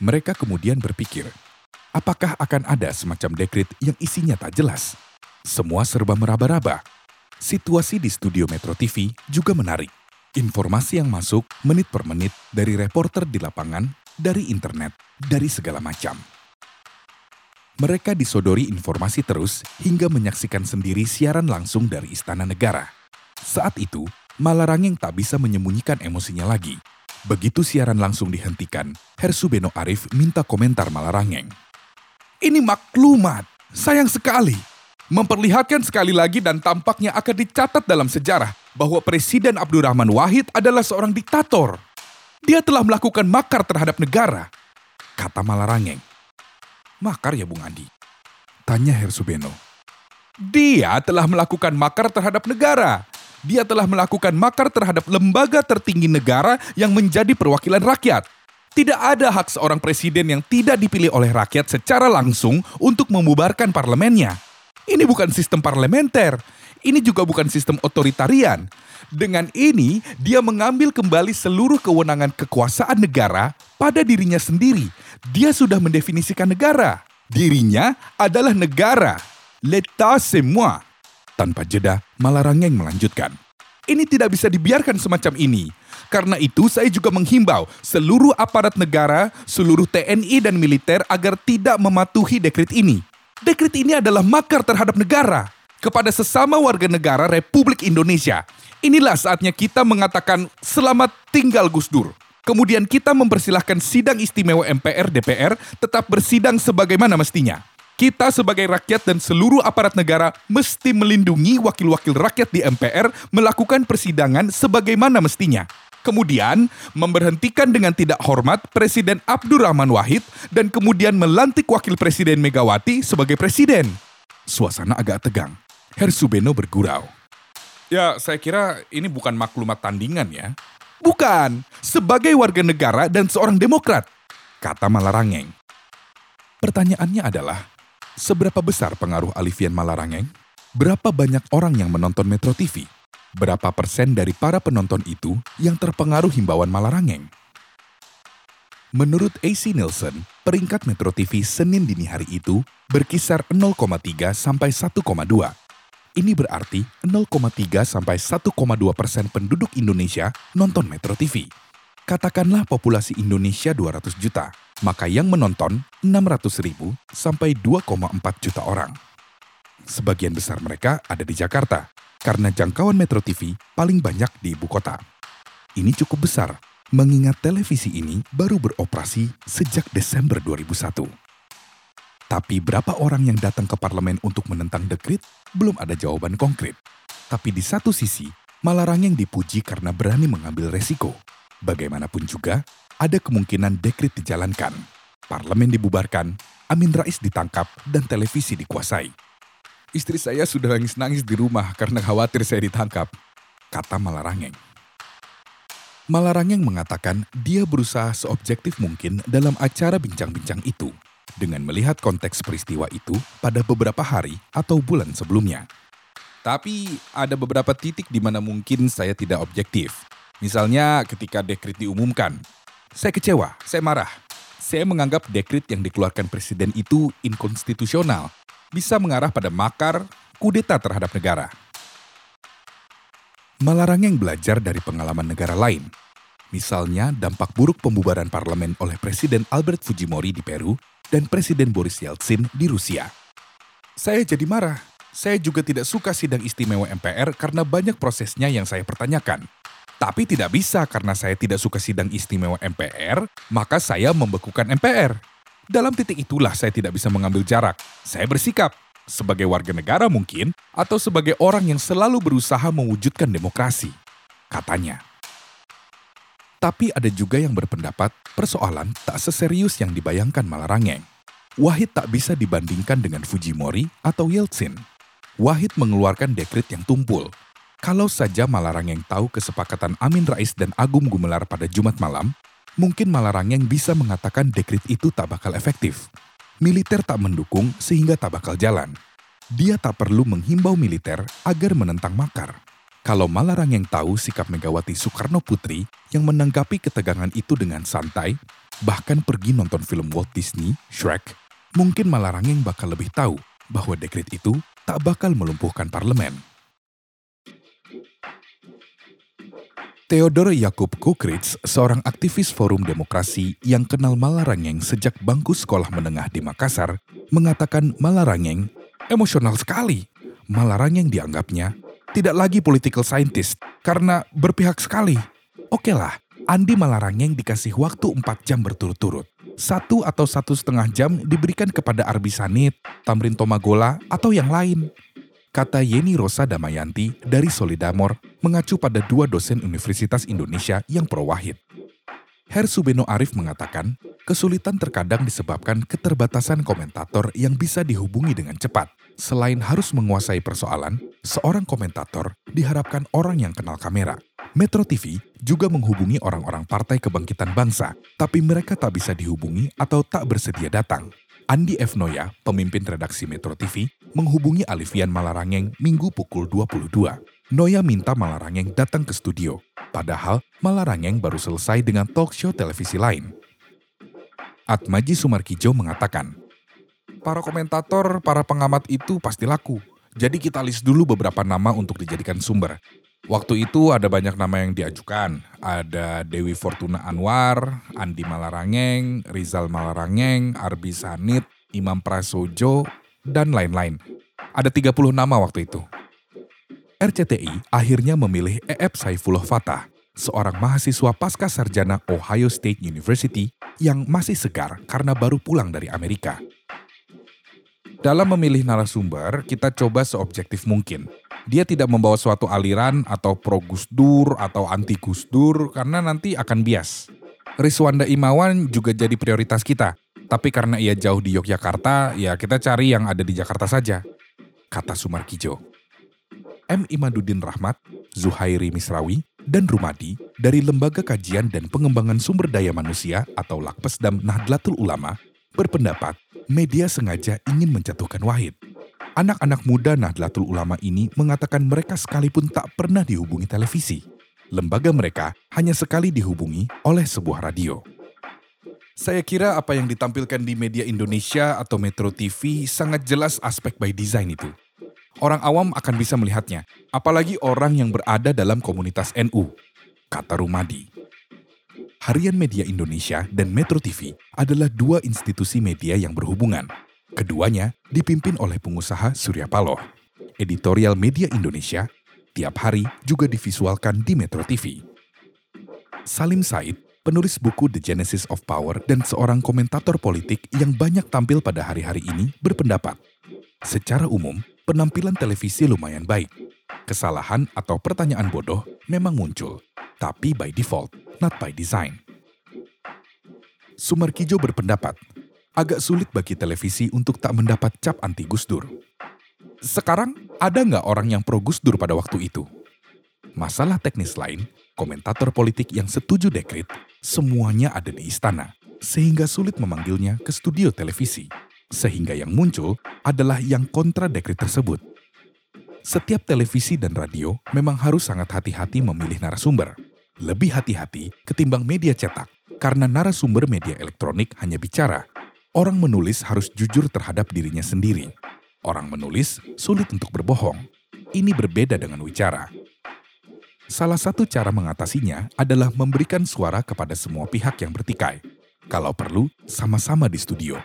Mereka kemudian berpikir, apakah akan ada semacam dekrit yang isinya tak jelas? Semua serba meraba-raba. Situasi di studio Metro TV juga menarik. Informasi yang masuk menit per menit dari reporter di lapangan, dari internet, dari segala macam. Mereka disodori informasi terus hingga menyaksikan sendiri siaran langsung dari Istana Negara. Saat itu, Malarangeng tak bisa menyembunyikan emosinya lagi. Begitu siaran langsung dihentikan, Hersubeno Arif minta komentar Malarangeng. Ini maklumat, sayang sekali. Memperlihatkan sekali lagi dan tampaknya akan dicatat dalam sejarah bahwa Presiden Abdurrahman Wahid adalah seorang diktator. Dia telah melakukan makar terhadap negara, kata Malarangeng. Makar ya Bung Andi? Tanya Hersubeno. Dia telah melakukan makar terhadap negara. Dia telah melakukan makar terhadap lembaga tertinggi negara yang menjadi perwakilan rakyat. Tidak ada hak seorang presiden yang tidak dipilih oleh rakyat secara langsung untuk membubarkan parlemennya. Ini bukan sistem parlementer. Ini juga bukan sistem otoritarian. Dengan ini, dia mengambil kembali seluruh kewenangan kekuasaan negara pada dirinya sendiri. Dia sudah mendefinisikan negara. Dirinya adalah negara. C'est moi. Tanpa jeda, Malarangeng melanjutkan. Ini tidak bisa dibiarkan semacam ini. Karena itu saya juga menghimbau seluruh aparat negara, seluruh TNI dan militer agar tidak mematuhi dekrit ini. Dekrit ini adalah makar terhadap negara kepada sesama warga negara Republik Indonesia. Inilah saatnya kita mengatakan selamat tinggal Gus Dur. Kemudian kita mempersilahkan sidang istimewa MPR DPR tetap bersidang sebagaimana mestinya. Kita sebagai rakyat dan seluruh aparat negara mesti melindungi wakil-wakil rakyat di MPR melakukan persidangan sebagaimana mestinya. Kemudian, memberhentikan dengan tidak hormat Presiden Abdurrahman Wahid dan kemudian melantik Wakil Presiden Megawati sebagai presiden. Suasana agak tegang. Hersubeno bergurau. Ya, saya kira ini bukan maklumat tandingan ya. Bukan, sebagai warga negara dan seorang demokrat, kata Malarangeng. Pertanyaannya adalah, Seberapa besar pengaruh Alifian Malarangeng? Berapa banyak orang yang menonton Metro TV? Berapa persen dari para penonton itu yang terpengaruh himbauan Malarangeng? Menurut AC Nielsen, peringkat Metro TV Senin dini hari itu berkisar 0,3 sampai 1,2. Ini berarti 0,3 sampai 1,2 persen penduduk Indonesia nonton Metro TV. Katakanlah populasi Indonesia 200 juta, maka yang menonton 600 ribu sampai 2,4 juta orang. Sebagian besar mereka ada di Jakarta, karena jangkauan Metro TV paling banyak di ibu kota. Ini cukup besar, mengingat televisi ini baru beroperasi sejak Desember 2001. Tapi berapa orang yang datang ke parlemen untuk menentang dekrit, belum ada jawaban konkret. Tapi di satu sisi, Malarangeng dipuji karena berani mengambil resiko. Bagaimanapun juga, ada kemungkinan dekrit dijalankan. Parlemen dibubarkan, Amin Rais ditangkap, dan televisi dikuasai. Istri saya sudah nangis-nangis di rumah karena khawatir saya ditangkap, kata Malarangeng. Malarangeng mengatakan dia berusaha seobjektif mungkin dalam acara bincang-bincang itu dengan melihat konteks peristiwa itu pada beberapa hari atau bulan sebelumnya. Tapi ada beberapa titik di mana mungkin saya tidak objektif. Misalnya ketika dekrit diumumkan. Saya kecewa, saya marah. Saya menganggap dekrit yang dikeluarkan presiden itu inkonstitusional, bisa mengarah pada makar, kudeta terhadap negara. Malarang yang belajar dari pengalaman negara lain, misalnya dampak buruk pembubaran parlemen oleh Presiden Albert Fujimori di Peru dan Presiden Boris Yeltsin di Rusia. Saya jadi marah. Saya juga tidak suka sidang istimewa MPR karena banyak prosesnya yang saya pertanyakan. Tapi tidak bisa karena saya tidak suka sidang istimewa MPR, maka saya membekukan MPR. Dalam titik itulah saya tidak bisa mengambil jarak. Saya bersikap sebagai warga negara mungkin atau sebagai orang yang selalu berusaha mewujudkan demokrasi. Katanya. Tapi ada juga yang berpendapat persoalan tak seserius yang dibayangkan Malarangeng. Wahid tak bisa dibandingkan dengan Fujimori atau Yeltsin. Wahid mengeluarkan dekrit yang tumpul. Kalau saja Malarangeng tahu kesepakatan Amin Rais dan Agung Gumelar pada Jumat malam, mungkin Malarangeng bisa mengatakan dekrit itu tak bakal efektif. Militer tak mendukung sehingga tak bakal jalan. Dia tak perlu menghimbau militer agar menentang makar. Kalau Malarang yang tahu sikap Megawati Soekarno Putri yang menanggapi ketegangan itu dengan santai, bahkan pergi nonton film Walt Disney, Shrek, mungkin Malarang yang bakal lebih tahu bahwa dekret itu tak bakal melumpuhkan parlemen. Theodore Yakub Kukritz, seorang aktivis forum demokrasi yang kenal Malarangeng sejak bangku sekolah menengah di Makassar, mengatakan Malarangeng emosional sekali. Malarangeng dianggapnya tidak lagi political scientist karena berpihak sekali. Oke lah, Andi Malarangeng dikasih waktu 4 jam berturut-turut. Satu atau satu setengah jam diberikan kepada Arbi Sanit, Tamrin Tomagola, atau yang lain. Kata Yeni Rosa Damayanti dari Solidamor mengacu pada dua dosen Universitas Indonesia yang pro Wahid. Her Subeno Arif mengatakan, kesulitan terkadang disebabkan keterbatasan komentator yang bisa dihubungi dengan cepat. Selain harus menguasai persoalan, seorang komentator diharapkan orang yang kenal kamera. Metro TV juga menghubungi orang-orang Partai Kebangkitan Bangsa, tapi mereka tak bisa dihubungi atau tak bersedia datang. Andi F. Noya, pemimpin redaksi Metro TV, menghubungi Alifian Malarangeng minggu pukul 22. Noya minta Malarangeng datang ke studio, padahal Malarangeng baru selesai dengan talk show televisi lain. Atmaji Sumarkijo mengatakan, Para komentator, para pengamat itu pasti laku. Jadi kita list dulu beberapa nama untuk dijadikan sumber. Waktu itu ada banyak nama yang diajukan. Ada Dewi Fortuna Anwar, Andi Malarangeng, Rizal Malarangeng, Arbi Sanit, Imam Prasojo, dan lain-lain. Ada 30 nama waktu itu. RCTI akhirnya memilih E.F. Saifullah Fatah, seorang mahasiswa pasca sarjana Ohio State University yang masih segar karena baru pulang dari Amerika. Dalam memilih narasumber, kita coba seobjektif mungkin. Dia tidak membawa suatu aliran atau pro Gus Dur atau anti Gus Dur karena nanti akan bias. Riswanda Imawan juga jadi prioritas kita. Tapi karena ia jauh di Yogyakarta, ya kita cari yang ada di Jakarta saja. Kata Sumarkijo. M. Imaduddin Rahmat, Zuhairi Misrawi, dan Rumadi dari Lembaga Kajian dan Pengembangan Sumber Daya Manusia atau Lakpesdam Nahdlatul Ulama berpendapat media sengaja ingin menjatuhkan Wahid. Anak-anak muda Nahdlatul Ulama ini mengatakan mereka sekalipun tak pernah dihubungi televisi. Lembaga mereka hanya sekali dihubungi oleh sebuah radio. Saya kira apa yang ditampilkan di media Indonesia atau Metro TV sangat jelas aspek by design itu. Orang awam akan bisa melihatnya, apalagi orang yang berada dalam komunitas NU, kata Rumadi. Harian Media Indonesia dan Metro TV adalah dua institusi media yang berhubungan. Keduanya dipimpin oleh pengusaha Surya Paloh. Editorial Media Indonesia tiap hari juga divisualkan di Metro TV. Salim Said, penulis buku The Genesis of Power dan seorang komentator politik yang banyak tampil pada hari-hari ini berpendapat. Secara umum, penampilan televisi lumayan baik. Kesalahan atau pertanyaan bodoh memang muncul, tapi by default, not by design. Sumarkijo berpendapat, agak sulit bagi televisi untuk tak mendapat cap anti Gus Dur. Sekarang, ada nggak orang yang pro Gus Dur pada waktu itu? Masalah teknis lain, komentator politik yang setuju dekrit, semuanya ada di istana, sehingga sulit memanggilnya ke studio televisi. Sehingga yang muncul adalah yang kontra dekrit tersebut. Setiap televisi dan radio memang harus sangat hati-hati memilih narasumber. Lebih hati-hati ketimbang media cetak, karena narasumber media elektronik hanya bicara. Orang menulis harus jujur terhadap dirinya sendiri. Orang menulis sulit untuk berbohong. Ini berbeda dengan wicara. Salah satu cara mengatasinya adalah memberikan suara kepada semua pihak yang bertikai. Kalau perlu, sama-sama di studio.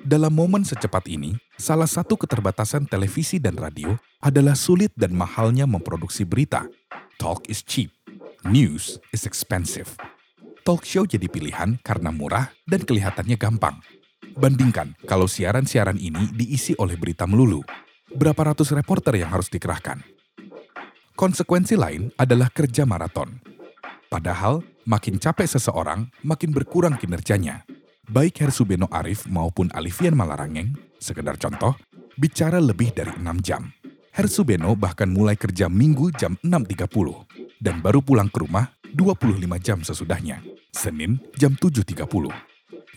Dalam momen secepat ini, salah satu keterbatasan televisi dan radio adalah sulit dan mahalnya memproduksi berita. Talk is cheap, news is expensive. Talk show jadi pilihan karena murah dan kelihatannya gampang. Bandingkan kalau siaran-siaran ini diisi oleh berita melulu. Berapa ratus reporter yang harus dikerahkan? Konsekuensi lain adalah kerja maraton. Padahal, makin capek seseorang, makin berkurang kinerjanya. Baik Hersubeno Arif maupun Alifian Malarangeng, sekedar contoh, bicara lebih dari 6 jam. Hersubeno bahkan mulai kerja minggu jam 6.30 dan baru pulang ke rumah 25 jam sesudahnya, Senin jam 7.30.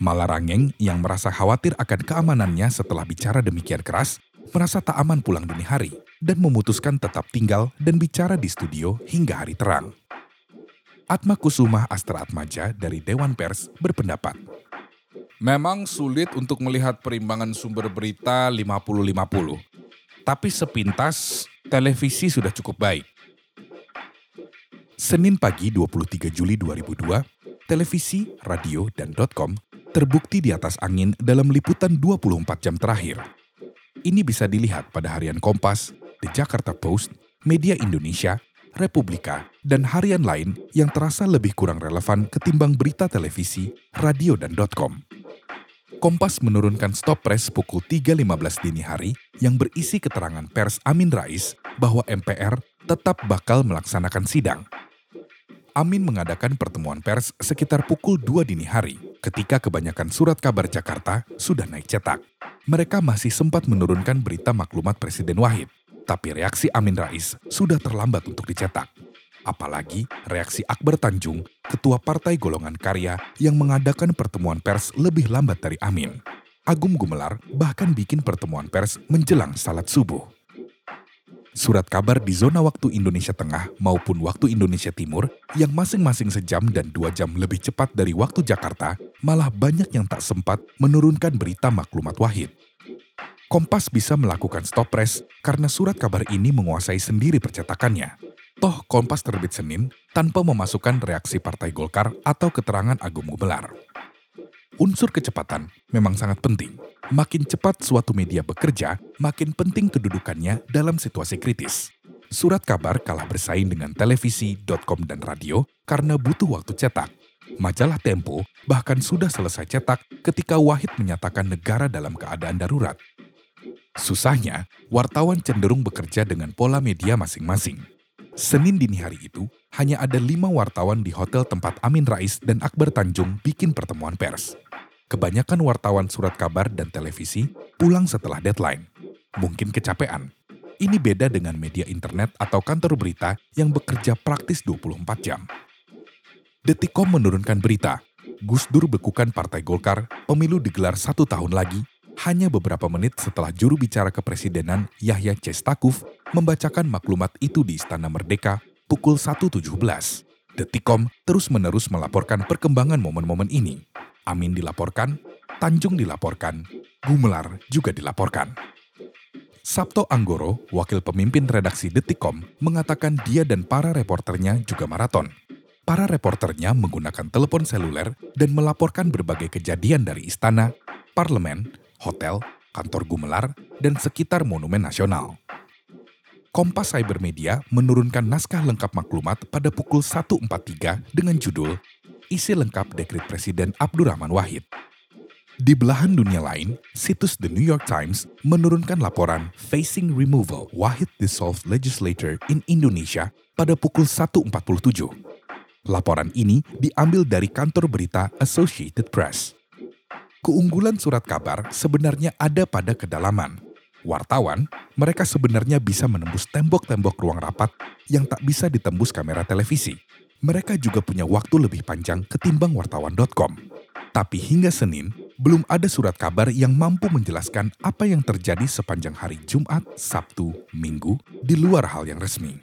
Malarangeng yang merasa khawatir akan keamanannya setelah bicara demikian keras, merasa tak aman pulang dini hari dan memutuskan tetap tinggal dan bicara di studio hingga hari terang. Atma Kusuma Astra Atmaja dari Dewan Pers berpendapat, Memang sulit untuk melihat perimbangan sumber berita 50-50. Tapi sepintas, televisi sudah cukup baik. Senin pagi 23 Juli 2002, televisi, radio, dan .com terbukti di atas angin dalam liputan 24 jam terakhir. Ini bisa dilihat pada harian Kompas, The Jakarta Post, Media Indonesia, Republika, dan harian lain yang terasa lebih kurang relevan ketimbang berita televisi, radio, dan .com. Kompas menurunkan stop press pukul 3.15 dini hari yang berisi keterangan pers Amin Rais bahwa MPR tetap bakal melaksanakan sidang. Amin mengadakan pertemuan pers sekitar pukul 2 dini hari ketika kebanyakan surat kabar Jakarta sudah naik cetak. Mereka masih sempat menurunkan berita maklumat Presiden Wahid tapi reaksi Amin Rais sudah terlambat untuk dicetak. Apalagi reaksi Akbar Tanjung, ketua Partai Golongan Karya yang mengadakan pertemuan pers lebih lambat dari Amin. Agum Gumelar bahkan bikin pertemuan pers menjelang salat subuh. Surat kabar di zona waktu Indonesia Tengah maupun waktu Indonesia Timur yang masing-masing sejam dan dua jam lebih cepat dari waktu Jakarta malah banyak yang tak sempat menurunkan berita maklumat wahid. Kompas bisa melakukan stop press karena surat kabar ini menguasai sendiri percetakannya. Toh Kompas terbit Senin tanpa memasukkan reaksi Partai Golkar atau keterangan Agung Gumelar. Unsur kecepatan memang sangat penting. Makin cepat suatu media bekerja, makin penting kedudukannya dalam situasi kritis. Surat kabar kalah bersaing dengan televisi, .com, dan radio karena butuh waktu cetak. Majalah Tempo bahkan sudah selesai cetak ketika Wahid menyatakan negara dalam keadaan darurat. Susahnya, wartawan cenderung bekerja dengan pola media masing-masing. Senin dini hari itu, hanya ada lima wartawan di hotel tempat Amin Rais dan Akbar Tanjung bikin pertemuan pers. Kebanyakan wartawan surat kabar dan televisi pulang setelah deadline. Mungkin kecapean. Ini beda dengan media internet atau kantor berita yang bekerja praktis 24 jam. Detikom menurunkan berita, Gus Dur bekukan Partai Golkar, pemilu digelar satu tahun lagi, hanya beberapa menit setelah juru bicara kepresidenan Yahya Cestakuf membacakan maklumat itu di Istana Merdeka pukul 1.17. Detikom terus-menerus melaporkan perkembangan momen-momen ini. Amin dilaporkan, Tanjung dilaporkan, Gumelar juga dilaporkan. Sabto Anggoro, wakil pemimpin redaksi Detikom, mengatakan dia dan para reporternya juga maraton. Para reporternya menggunakan telepon seluler dan melaporkan berbagai kejadian dari istana, parlemen, hotel, kantor Gumelar, dan sekitar Monumen Nasional. Kompas Cybermedia menurunkan naskah lengkap maklumat pada pukul 1.43 dengan judul isi lengkap dekrit Presiden Abdurrahman Wahid. Di belahan dunia lain, situs The New York Times menurunkan laporan Facing Removal Wahid Dissolved Legislator in Indonesia pada pukul 1.47. Laporan ini diambil dari kantor berita Associated Press. Keunggulan surat kabar sebenarnya ada pada kedalaman. Wartawan, mereka sebenarnya bisa menembus tembok-tembok ruang rapat yang tak bisa ditembus kamera televisi. Mereka juga punya waktu lebih panjang ketimbang wartawan.com. Tapi hingga Senin, belum ada surat kabar yang mampu menjelaskan apa yang terjadi sepanjang hari Jumat, Sabtu, Minggu di luar hal yang resmi.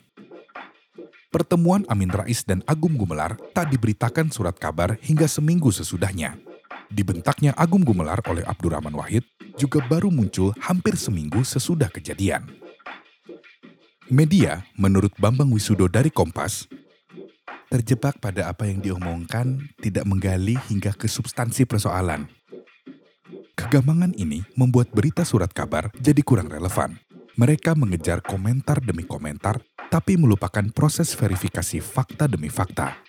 Pertemuan Amin Rais dan Agung Gumelar tak diberitakan surat kabar hingga seminggu sesudahnya. Dibentaknya Agung Gumelar oleh Abdurrahman Wahid juga baru muncul hampir seminggu sesudah kejadian. Media, menurut Bambang Wisudo dari Kompas, terjebak pada apa yang diomongkan, tidak menggali hingga ke substansi persoalan. Kegamangan ini membuat berita surat kabar jadi kurang relevan. Mereka mengejar komentar demi komentar, tapi melupakan proses verifikasi fakta demi fakta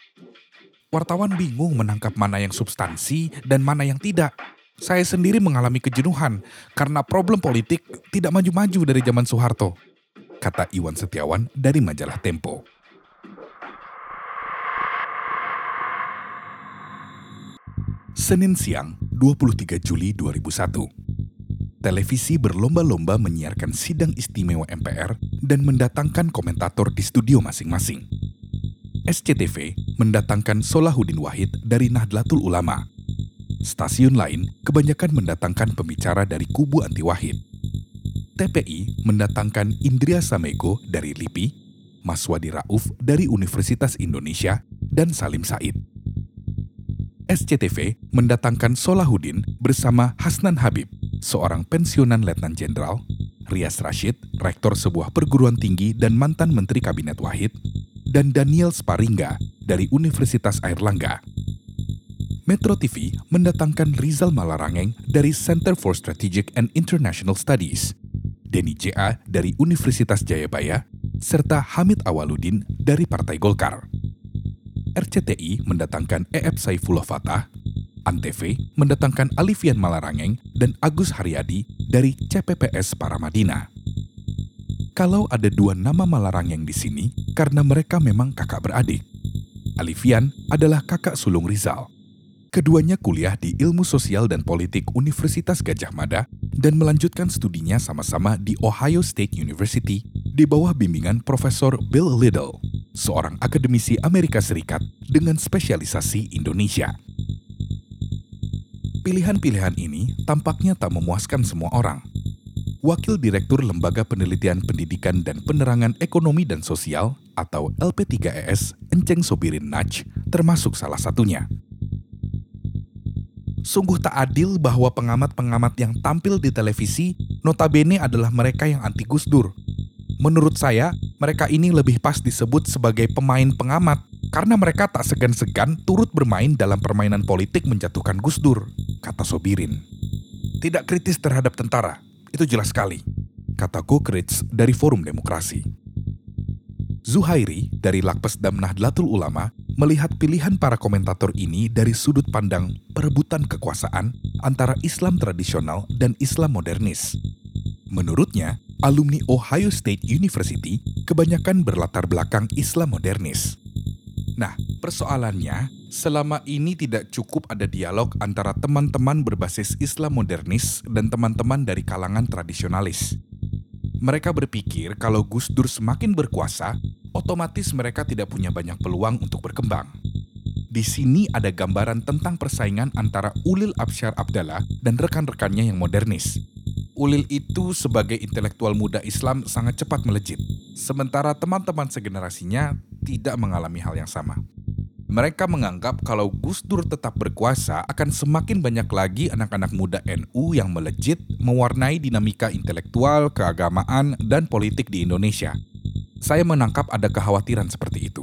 wartawan bingung menangkap mana yang substansi dan mana yang tidak. Saya sendiri mengalami kejenuhan karena problem politik tidak maju-maju dari zaman Soeharto, kata Iwan Setiawan dari majalah Tempo. Senin siang, 23 Juli 2001. Televisi berlomba-lomba menyiarkan sidang istimewa MPR dan mendatangkan komentator di studio masing-masing. SCTV mendatangkan Solahuddin Wahid dari Nahdlatul Ulama. Stasiun lain kebanyakan mendatangkan pembicara dari kubu anti Wahid. TPI mendatangkan Indria Samego dari LIPI, Maswadi Rauf dari Universitas Indonesia, dan Salim Said. SCTV mendatangkan Solahuddin bersama Hasnan Habib, seorang pensiunan letnan jenderal, Rias Rashid, rektor sebuah perguruan tinggi dan mantan menteri kabinet Wahid, dan Daniel Sparingga dari Universitas Airlangga. Metro TV mendatangkan Rizal Malarangeng dari Center for Strategic and International Studies, Denny J.A. dari Universitas Jayabaya, serta Hamid Awaludin dari Partai Golkar. RCTI mendatangkan E.F. Saifullah Fatah, Antv mendatangkan Alifian Malarangeng dan Agus Haryadi dari CPPS Paramadina kalau ada dua nama Malarangeng di sini karena mereka memang kakak beradik. Alifian adalah kakak sulung Rizal. Keduanya kuliah di Ilmu Sosial dan Politik Universitas Gajah Mada dan melanjutkan studinya sama-sama di Ohio State University di bawah bimbingan Profesor Bill Liddle, seorang akademisi Amerika Serikat dengan spesialisasi Indonesia. Pilihan-pilihan ini tampaknya tak memuaskan semua orang. Wakil Direktur Lembaga Penelitian Pendidikan dan Penerangan Ekonomi dan Sosial atau LP3ES, Enceng Sobirin Naj, termasuk salah satunya. Sungguh tak adil bahwa pengamat-pengamat yang tampil di televisi notabene adalah mereka yang anti Gus Dur. Menurut saya, mereka ini lebih pas disebut sebagai pemain pengamat karena mereka tak segan-segan turut bermain dalam permainan politik menjatuhkan Gus Dur, kata Sobirin. Tidak kritis terhadap tentara, itu jelas sekali, kata Gokritz dari Forum Demokrasi. Zuhairi dari Lakpesdam Nahdlatul Ulama melihat pilihan para komentator ini dari sudut pandang perebutan kekuasaan antara Islam tradisional dan Islam modernis. Menurutnya, alumni Ohio State University kebanyakan berlatar belakang Islam modernis. Nah, persoalannya, selama ini tidak cukup ada dialog antara teman-teman berbasis Islam modernis dan teman-teman dari kalangan tradisionalis. Mereka berpikir kalau Gus Dur semakin berkuasa, otomatis mereka tidak punya banyak peluang untuk berkembang. Di sini ada gambaran tentang persaingan antara Ulil Absyar Abdallah dan rekan-rekannya yang modernis. Ulil itu sebagai intelektual muda Islam sangat cepat melejit, sementara teman-teman segenerasinya tidak mengalami hal yang sama. Mereka menganggap kalau Gus Dur tetap berkuasa akan semakin banyak lagi anak-anak muda NU yang melejit mewarnai dinamika intelektual, keagamaan, dan politik di Indonesia. Saya menangkap ada kekhawatiran seperti itu,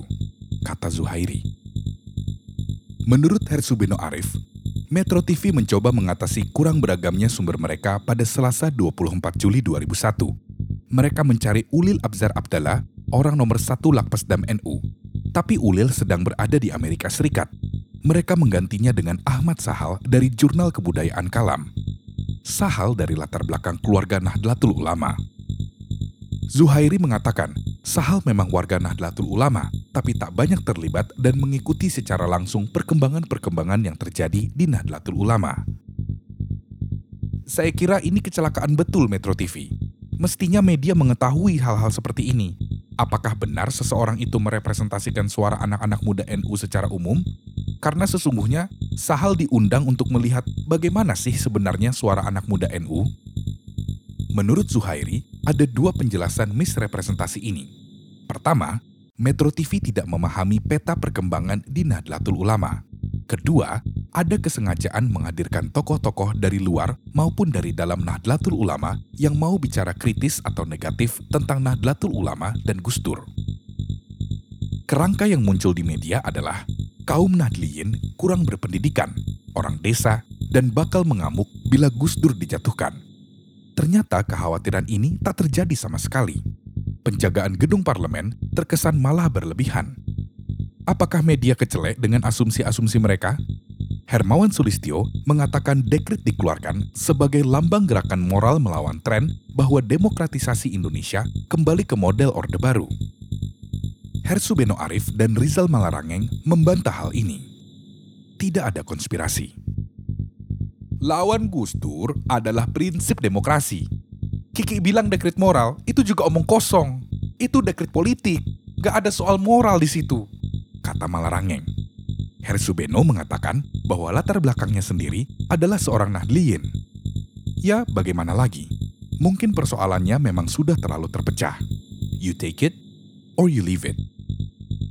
kata Zuhairi. Menurut Hersubino Arif, Metro TV mencoba mengatasi kurang beragamnya sumber mereka pada Selasa 24 Juli 2001. Mereka mencari Ulil Abzar Abdallah, orang nomor satu Lakpesdam NU, tapi Ulil sedang berada di Amerika Serikat. mereka menggantinya dengan Ahmad Sahal dari Jurnal Kebudayaan Kalam. Sahal dari latar belakang keluarga Nahdlatul Ulama. Zuhairi mengatakan, Sahal memang warga Nahdlatul Ulama, tapi tak banyak terlibat dan mengikuti secara langsung perkembangan-perkembangan yang terjadi di Nahdlatul Ulama. Saya kira ini kecelakaan betul Metro TV. Mestinya media mengetahui hal-hal seperti ini. Apakah benar seseorang itu merepresentasikan suara anak-anak muda NU secara umum? Karena sesungguhnya Sahal diundang untuk melihat bagaimana sih sebenarnya suara anak muda NU. Menurut Zuhairi, ada dua penjelasan misrepresentasi ini. Pertama, Metro TV tidak memahami peta perkembangan di Nahdlatul Ulama. Kedua, ada kesengajaan menghadirkan tokoh-tokoh dari luar maupun dari dalam Nahdlatul Ulama yang mau bicara kritis atau negatif tentang Nahdlatul Ulama dan Gus Dur. Kerangka yang muncul di media adalah kaum Nahdliyin kurang berpendidikan, orang desa, dan bakal mengamuk bila Gus Dur dijatuhkan. Ternyata kekhawatiran ini tak terjadi sama sekali. Penjagaan gedung parlemen terkesan malah berlebihan. Apakah media kecelek dengan asumsi-asumsi mereka? Hermawan Sulistyo mengatakan dekrit dikeluarkan sebagai lambang gerakan moral melawan tren bahwa demokratisasi Indonesia kembali ke model Orde Baru. Hersu Beno Arif dan Rizal Malarangeng membantah hal ini. Tidak ada konspirasi. Lawan Gus Dur adalah prinsip demokrasi. Kiki bilang dekrit moral, itu juga omong kosong. Itu dekrit politik, gak ada soal moral di situ, kata Malarangeng. Hersubeno mengatakan bahwa latar belakangnya sendiri adalah seorang Nahdliyin. Ya, bagaimana lagi? Mungkin persoalannya memang sudah terlalu terpecah. You take it, or you leave it.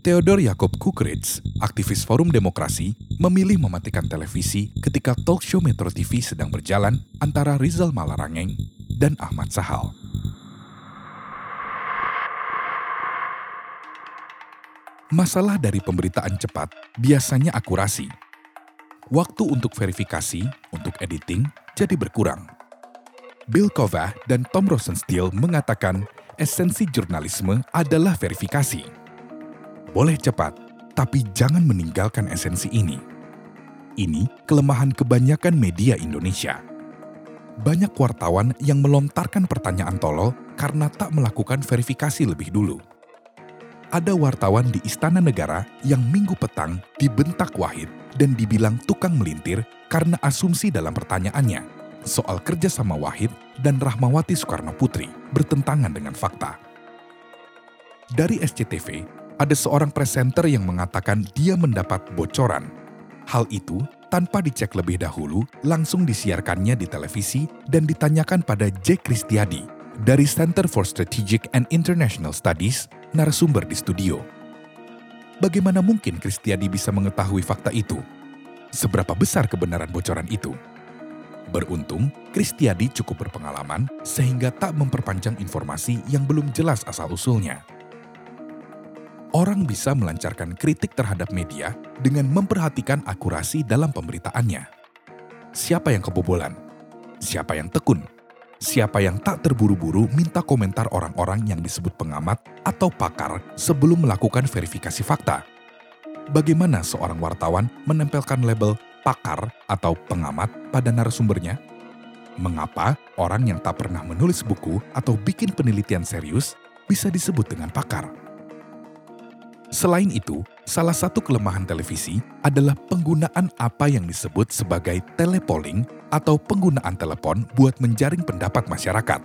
Theodor Jakob Kukritz, aktivis Forum Demokrasi, memilih mematikan televisi ketika talk show Metro TV sedang berjalan antara Rizal Malarangeng dan Ahmad Sahal. Masalah dari pemberitaan cepat biasanya akurasi. Waktu untuk verifikasi, untuk editing, jadi berkurang. Bill Kovah dan Tom Rosenstiel mengatakan esensi jurnalisme adalah verifikasi boleh cepat, tapi jangan meninggalkan esensi ini. Ini kelemahan kebanyakan media Indonesia. Banyak wartawan yang melontarkan pertanyaan tolol karena tak melakukan verifikasi lebih dulu. Ada wartawan di Istana Negara yang minggu petang dibentak Wahid dan dibilang tukang melintir karena asumsi dalam pertanyaannya soal kerjasama Wahid dan Rahmawati Soekarno Putri bertentangan dengan fakta. Dari SCTV, ada seorang presenter yang mengatakan dia mendapat bocoran. Hal itu tanpa dicek lebih dahulu, langsung disiarkannya di televisi dan ditanyakan pada Jack Kristiadi dari Center for Strategic and International Studies, narasumber di studio. Bagaimana mungkin Kristiadi bisa mengetahui fakta itu? Seberapa besar kebenaran bocoran itu? Beruntung, Kristiadi cukup berpengalaman sehingga tak memperpanjang informasi yang belum jelas asal-usulnya orang bisa melancarkan kritik terhadap media dengan memperhatikan akurasi dalam pemberitaannya. Siapa yang kebobolan? Siapa yang tekun? Siapa yang tak terburu-buru minta komentar orang-orang yang disebut pengamat atau pakar sebelum melakukan verifikasi fakta? Bagaimana seorang wartawan menempelkan label pakar atau pengamat pada narasumbernya? Mengapa orang yang tak pernah menulis buku atau bikin penelitian serius bisa disebut dengan pakar? Selain itu, salah satu kelemahan televisi adalah penggunaan apa yang disebut sebagai telepolling atau penggunaan telepon buat menjaring pendapat masyarakat.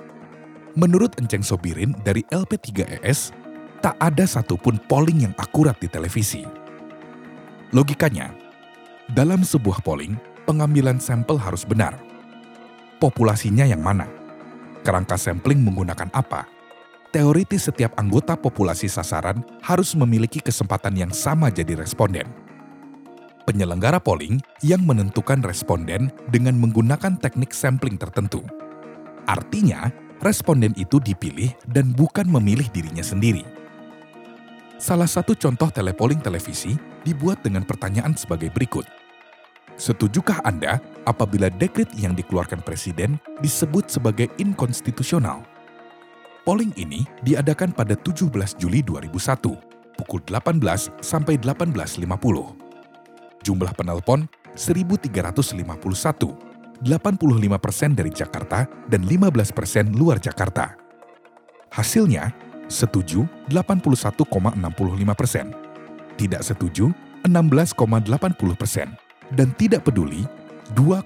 Menurut Enceng Sobirin dari LP3ES, tak ada satupun polling yang akurat di televisi. Logikanya, dalam sebuah polling, pengambilan sampel harus benar. Populasinya yang mana? Kerangka sampling menggunakan apa? Teoritis setiap anggota populasi sasaran harus memiliki kesempatan yang sama jadi responden. Penyelenggara polling yang menentukan responden dengan menggunakan teknik sampling tertentu. Artinya, responden itu dipilih dan bukan memilih dirinya sendiri. Salah satu contoh telepolling televisi dibuat dengan pertanyaan sebagai berikut. Setujukah Anda apabila dekrit yang dikeluarkan Presiden disebut sebagai inkonstitusional? Polling ini diadakan pada 17 Juli 2001, pukul 18 sampai 18.50. Jumlah penelpon 1.351, 85 persen dari Jakarta dan 15 persen luar Jakarta. Hasilnya, setuju 81,65 persen, tidak setuju 16,80 persen, dan tidak peduli 2,15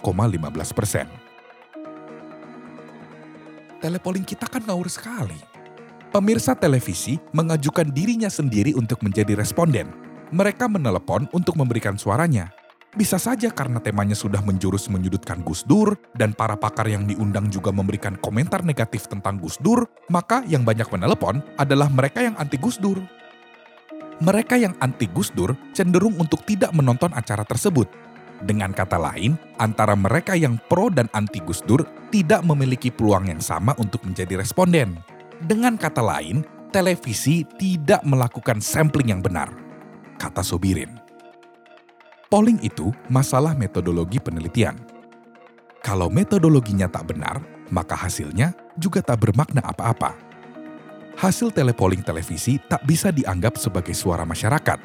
persen. Telepoling kita kan ngawur sekali. Pemirsa televisi mengajukan dirinya sendiri untuk menjadi responden. Mereka menelepon untuk memberikan suaranya. Bisa saja karena temanya sudah menjurus menyudutkan Gus Dur dan para pakar yang diundang juga memberikan komentar negatif tentang Gus Dur, maka yang banyak menelepon adalah mereka yang anti Gus Dur. Mereka yang anti Gus Dur cenderung untuk tidak menonton acara tersebut. Dengan kata lain, antara mereka yang pro dan anti Gus Dur tidak memiliki peluang yang sama untuk menjadi responden. Dengan kata lain, televisi tidak melakukan sampling yang benar, kata Sobirin. Polling itu masalah metodologi penelitian. Kalau metodologinya tak benar, maka hasilnya juga tak bermakna apa-apa. Hasil telepolling televisi tak bisa dianggap sebagai suara masyarakat.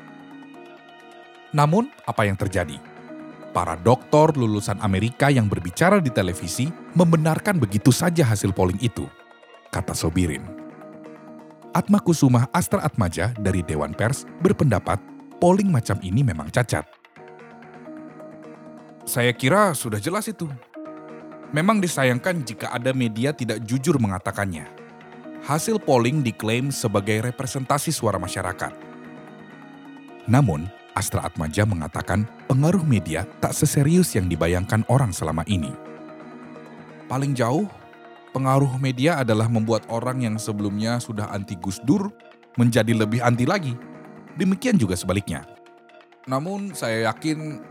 Namun, apa yang terjadi? Para doktor lulusan Amerika yang berbicara di televisi membenarkan begitu saja hasil polling itu, kata Sobirin. Atma Kusuma Astra Atmaja dari Dewan Pers berpendapat polling macam ini memang cacat. Saya kira sudah jelas itu. Memang disayangkan jika ada media tidak jujur mengatakannya. Hasil polling diklaim sebagai representasi suara masyarakat. Namun, Astra Atmaja mengatakan pengaruh media tak seserius yang dibayangkan orang selama ini. Paling jauh, pengaruh media adalah membuat orang yang sebelumnya sudah anti Gus Dur menjadi lebih anti lagi. Demikian juga sebaliknya. Namun saya yakin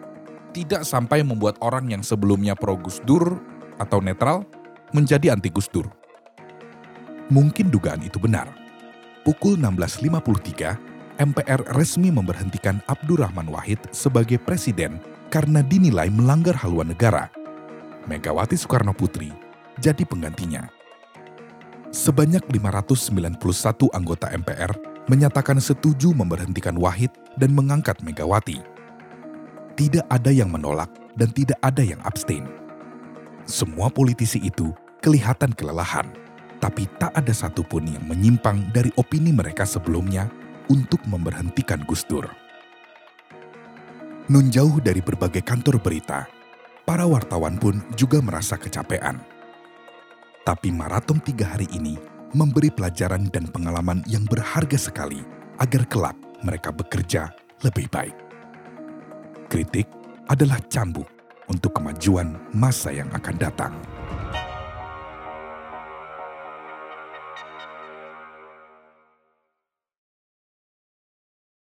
tidak sampai membuat orang yang sebelumnya pro Gus Dur atau netral menjadi anti Gus Dur. Mungkin dugaan itu benar. Pukul 16.53, MPR resmi memberhentikan Abdurrahman Wahid sebagai presiden karena dinilai melanggar haluan negara. Megawati Soekarno Putri jadi penggantinya. Sebanyak 591 anggota MPR menyatakan setuju memberhentikan Wahid dan mengangkat Megawati tidak ada yang menolak dan tidak ada yang abstain. Semua politisi itu kelihatan kelelahan, tapi tak ada satupun yang menyimpang dari opini mereka sebelumnya untuk memberhentikan Gus Dur. Nun jauh dari berbagai kantor berita, para wartawan pun juga merasa kecapean. Tapi maraton tiga hari ini memberi pelajaran dan pengalaman yang berharga sekali agar kelak mereka bekerja lebih baik. Kritik adalah cambuk untuk kemajuan masa yang akan datang.